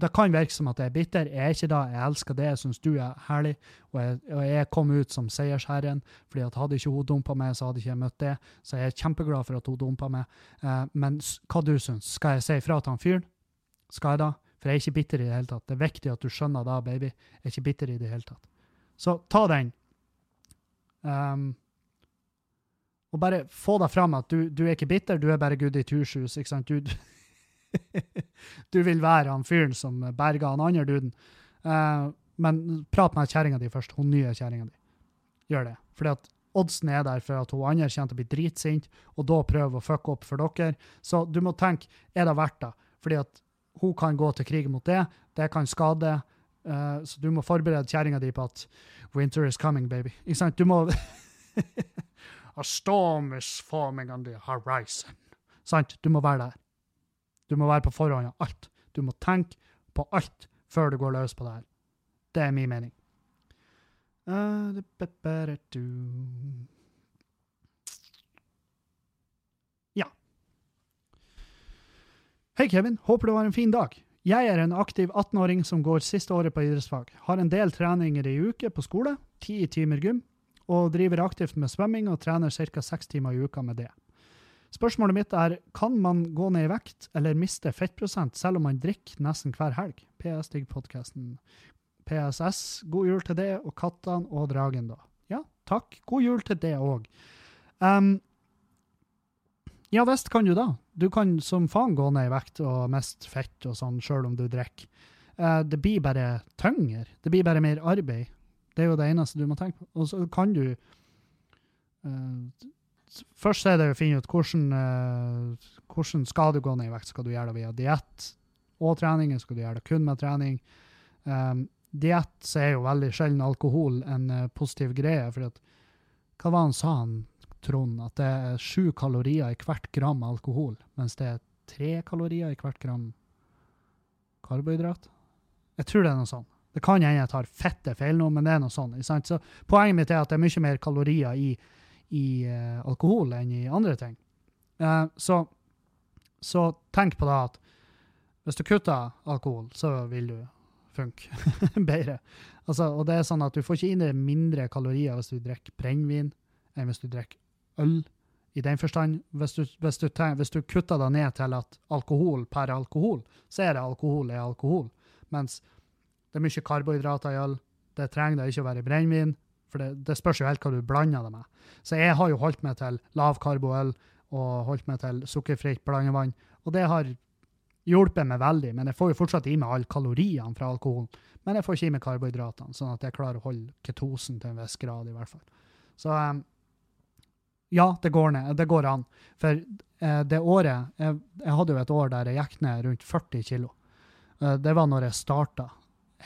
det kan virke som at jeg er bitter. Jeg er ikke det. Jeg elsker det. Jeg syns du er herlig. Og jeg, og jeg kom ut som seiersherren. fordi at hadde ikke hun dumpa meg, så hadde ikke jeg møtt det. Så jeg er kjempeglad for at hun dumpa meg. Eh, men hva du syns? Skal jeg si ifra til han fyren? Skal jeg da? For jeg er ikke bitter i det hele tatt. Det er viktig at du skjønner det, baby. Jeg er ikke bitter i det hele tatt. Så ta den. Um, og bare få deg fram at du, du er ikke bitter, du er bare goody two-shoes. ikke sant? Du, [laughs] du vil være han fyren som berga han andre duden. Uh, men prat med kjerringa di først, hun nye kjerringa di. Gjør det. Fordi at oddsen er der for at hun andre kommer til å bli dritsint, og da prøve å fucke opp for dere. Så du må tenke, er det verdt det? Fordi at hun kan gå til krig mot det, det kan skade. Uh, så du må forberede kjerringa di på at winter is coming, baby. Ikke sant? Du må A storm is forming on the horizon. Sant? Du må være der. Du må være på forhånd av alt. Du må tenke på alt før du går løs på det her. Det er min mening. Do- Ja. Hei, Kevin. Håper du har en fin dag. Jeg er en aktiv 18-åring som går siste året på idrettsfag. Har en del treninger i uke på skole, ti timer gym, og driver aktivt med svømming og trener ca. seks timer i uka med det. Spørsmålet mitt er, kan man gå ned i vekt eller miste fettprosent selv om man drikker nesten hver helg? PS digg podkasten. PSS, god jul til det, og kattene og dragen, da. Ja, takk. God jul til det òg. Um, ja visst kan du da. Du kan som faen gå ned i vekt og miste fett og sånn, sjøl om du drikker. Uh, det blir bare tyngre. Det blir bare mer arbeid. Det er jo det eneste du må tenke på. Og så kan du eh, Først er det å finne ut hvordan, uh, hvordan skal du gå ned i vekt. Skal du gjøre det via diett og trening, skal du gjøre det kun med trening? Um, diett er jo veldig sjelden alkohol en uh, positiv greie. for at, Hva var han sa, han Trond? At det er sju kalorier i hvert gram alkohol, mens det er tre kalorier i hvert gram karbohydrat? Jeg tror det er noe sånn. Det kan hende jeg tar fette feil nå, men det er noe sant? Så Poenget mitt er at det er mye mer kalorier i, i uh, alkohol enn i andre ting. Uh, så, så tenk på det at hvis du kutter alkohol, så vil du funke [laughs] bedre. Altså, og det er sånn at du får ikke inn det mindre kalorier hvis du drikker brennevin enn hvis du drikker øl. I den forstand, hvis du, hvis, du tenk, hvis du kutter det ned til at alkohol per alkohol, så er det alkohol er alkohol. Mens det er mye karbohydrater i øl. Det trenger det ikke å være brennevin, for det, det spørs jo helt hva du blander det med. Så jeg har jo holdt meg til lavkarboøl og holdt meg til sukkerfritt blandevann, og det har hjulpet meg veldig, men jeg får jo fortsatt i meg alle kaloriene fra alkoholen. Men jeg får ikke i meg karbohydratene, sånn at jeg klarer å holde ketosen til en viss grad, i hvert fall. Så um, ja, det går ned. Det går an. For eh, det året jeg, jeg hadde jo et år der jeg gikk ned rundt 40 kilo. Eh, det var når jeg starta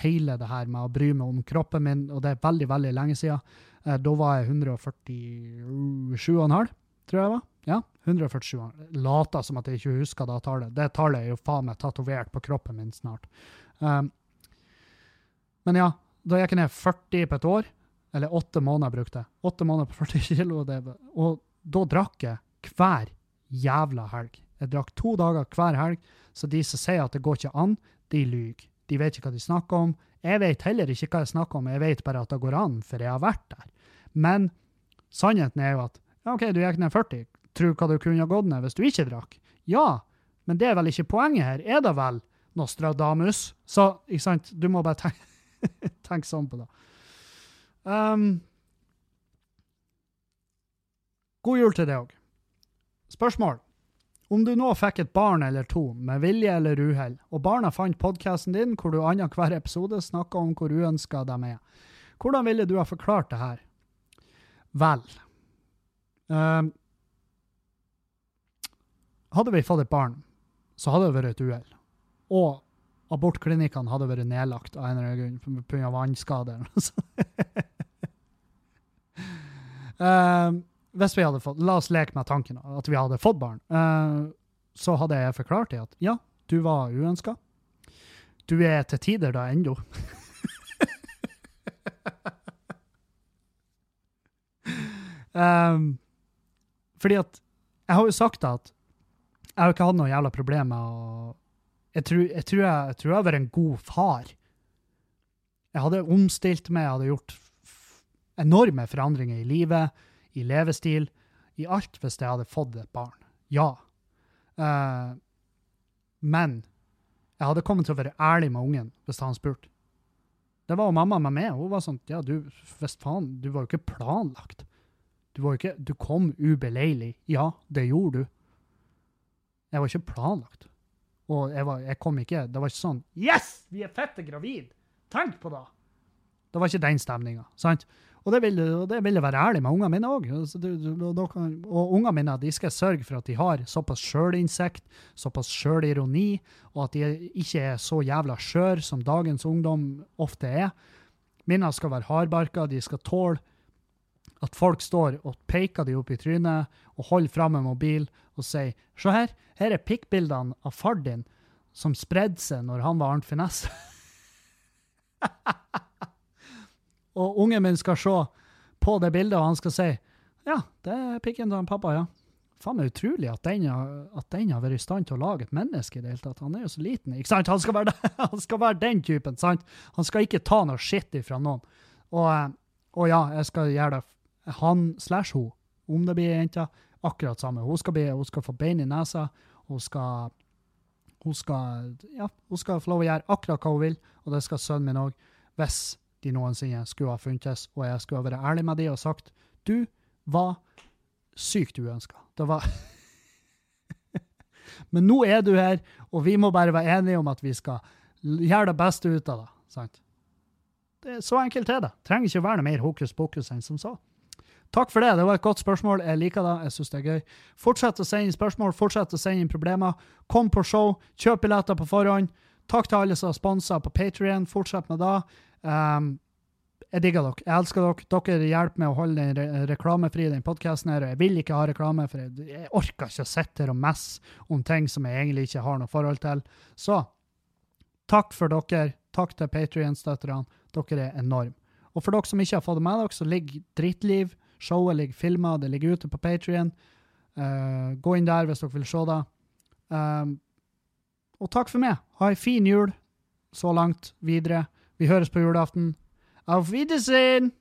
hele det her med å bry meg om kroppen min, og det er veldig, veldig lenge siden. Eh, da var jeg 147,5, tror jeg var. Ja, 147. Later som at jeg ikke husker det tallet. Det tallet er jo faen meg tatovert på kroppen min snart. Um, men ja, da gikk jeg ned 40 på et år, eller åtte måneder brukte jeg. Åtte måneder på 40 kilo, det, og da drakk jeg hver jævla helg. Jeg drakk to dager hver helg, så de som sier at det går ikke an, de lyver. De vet ikke hva de snakker om. Jeg vet heller ikke hva jeg snakker om, jeg vet bare at det går an, for jeg har vært der. Men sannheten er jo at ja, OK, du gikk ned 40. Tror hva du kunne ha gått ned hvis du ikke drakk. Ja, men det er vel ikke poenget her, er det vel, Nostradamus? Så, ikke sant, du må bare tenke, [laughs] tenke sånn på det. Um, god jul til deg òg. Spørsmål. Om du nå fikk et barn eller to, med vilje eller uhell, og barna fant podkasten din hvor du annenhver episode snakker om hvor uønska de er, hvordan ville du ha forklart det her? Vel um, Hadde vi fått et barn, så hadde det vært et uhell. Og abortklinikkene hadde vært nedlagt av en eller annen grunn pga. vannskader. Um, [laughs] hvis vi hadde fått, La oss leke med tanken at vi hadde fått barn. Uh, så hadde jeg forklart det at ja, du var uønska. Du er til tider da ennå. um, [laughs] fordi at Jeg har jo sagt at jeg har ikke hatt noe jævla problem med å jeg tror, jeg, tror jeg, jeg tror jeg har vært en god far. Jeg hadde omstilt meg, jeg hadde gjort enorme forandringer i livet, i levestil, i alt hvis jeg hadde fått et barn. Ja. Uh, men jeg hadde kommet til å være ærlig med ungen hvis han spurte. Det var jo mamma med meg. Hun var sånn Ja, du, hvis faen, du var jo ikke planlagt. Du var jo ikke Du kom ubeleilig. Ja, det gjorde du. Jeg var ikke planlagt. Og jeg, var, jeg kom ikke Det var ikke sånn Yes! Vi er fette gravid! Tenk på det! Det var ikke den stemninga. sant? Og det vil, og det vil jeg være ærlig med ungene mine òg. Og ungene mine de skal sørge for at de har såpass sjølinnsikt, såpass sjølironi, og at de ikke er så jævla skjør som dagens ungdom ofte er. Mine skal være hardbarka, de skal tåle at folk står og peker de opp i trynet og holder fram en mobil og sier Se her, her er pikkbildene av far din som spredde seg når han var Arnt Finesse. [laughs] og ungen min skal se på det bildet, og han skal si ja, det er pikken til pappa, ja. Faen meg utrolig at den, at den har vært i stand til å lage et menneske i det hele tatt. Han er jo så liten. ikke sant? Han skal være, [laughs] han skal være den typen. sant? Han skal ikke ta noe shit ifra noen. Og, eh, og ja, jeg skal gjøre det han slash hun, om det blir ei jente, akkurat samme. Hun skal, bli, hun skal få bein i nesa. Hun skal, hun skal ja, hun skal få lov å gjøre akkurat hva hun vil, og det skal sønnen min òg. Hvis de noensinne skulle ha funtes, og jeg skulle ha vært ærlig med de og sagt du var sykt uønska. Det var [laughs] Men nå er du her, og vi må bare være enige om at vi skal gjøre det beste ut av det. sant? Det er Så enkelt er det. Trenger ikke å være noe mer hokus pokus enn som så. Takk for det. Det var et godt spørsmål. Jeg liker det. Jeg syns det er gøy. Fortsett å sende inn spørsmål, fortsett å sende inn problemer. Kom på show, kjøp billetter på forhånd. Takk til alle som har sponsa på Patrion. Fortsett med det. Um, jeg digger dere. Jeg elsker dere. Dere hjelper med å holde den re reklamefri, den podkasten her. Jeg vil ikke ha reklame, for jeg, jeg orker ikke å sitte her og messe om ting som jeg egentlig ikke har noe forhold til. Så takk for dere. Takk til Patrion-støtterne. Dere er enorme. Og for dere som ikke har fått det med dere, så ligger Drittliv. Showet ligger filma, det ligger ute på Patrion. Uh, gå inn der hvis dere vil se det. Um, og takk for meg. Ha ei en fin jul så langt videre. Vi høres på julaften. Auf Wiedersehen!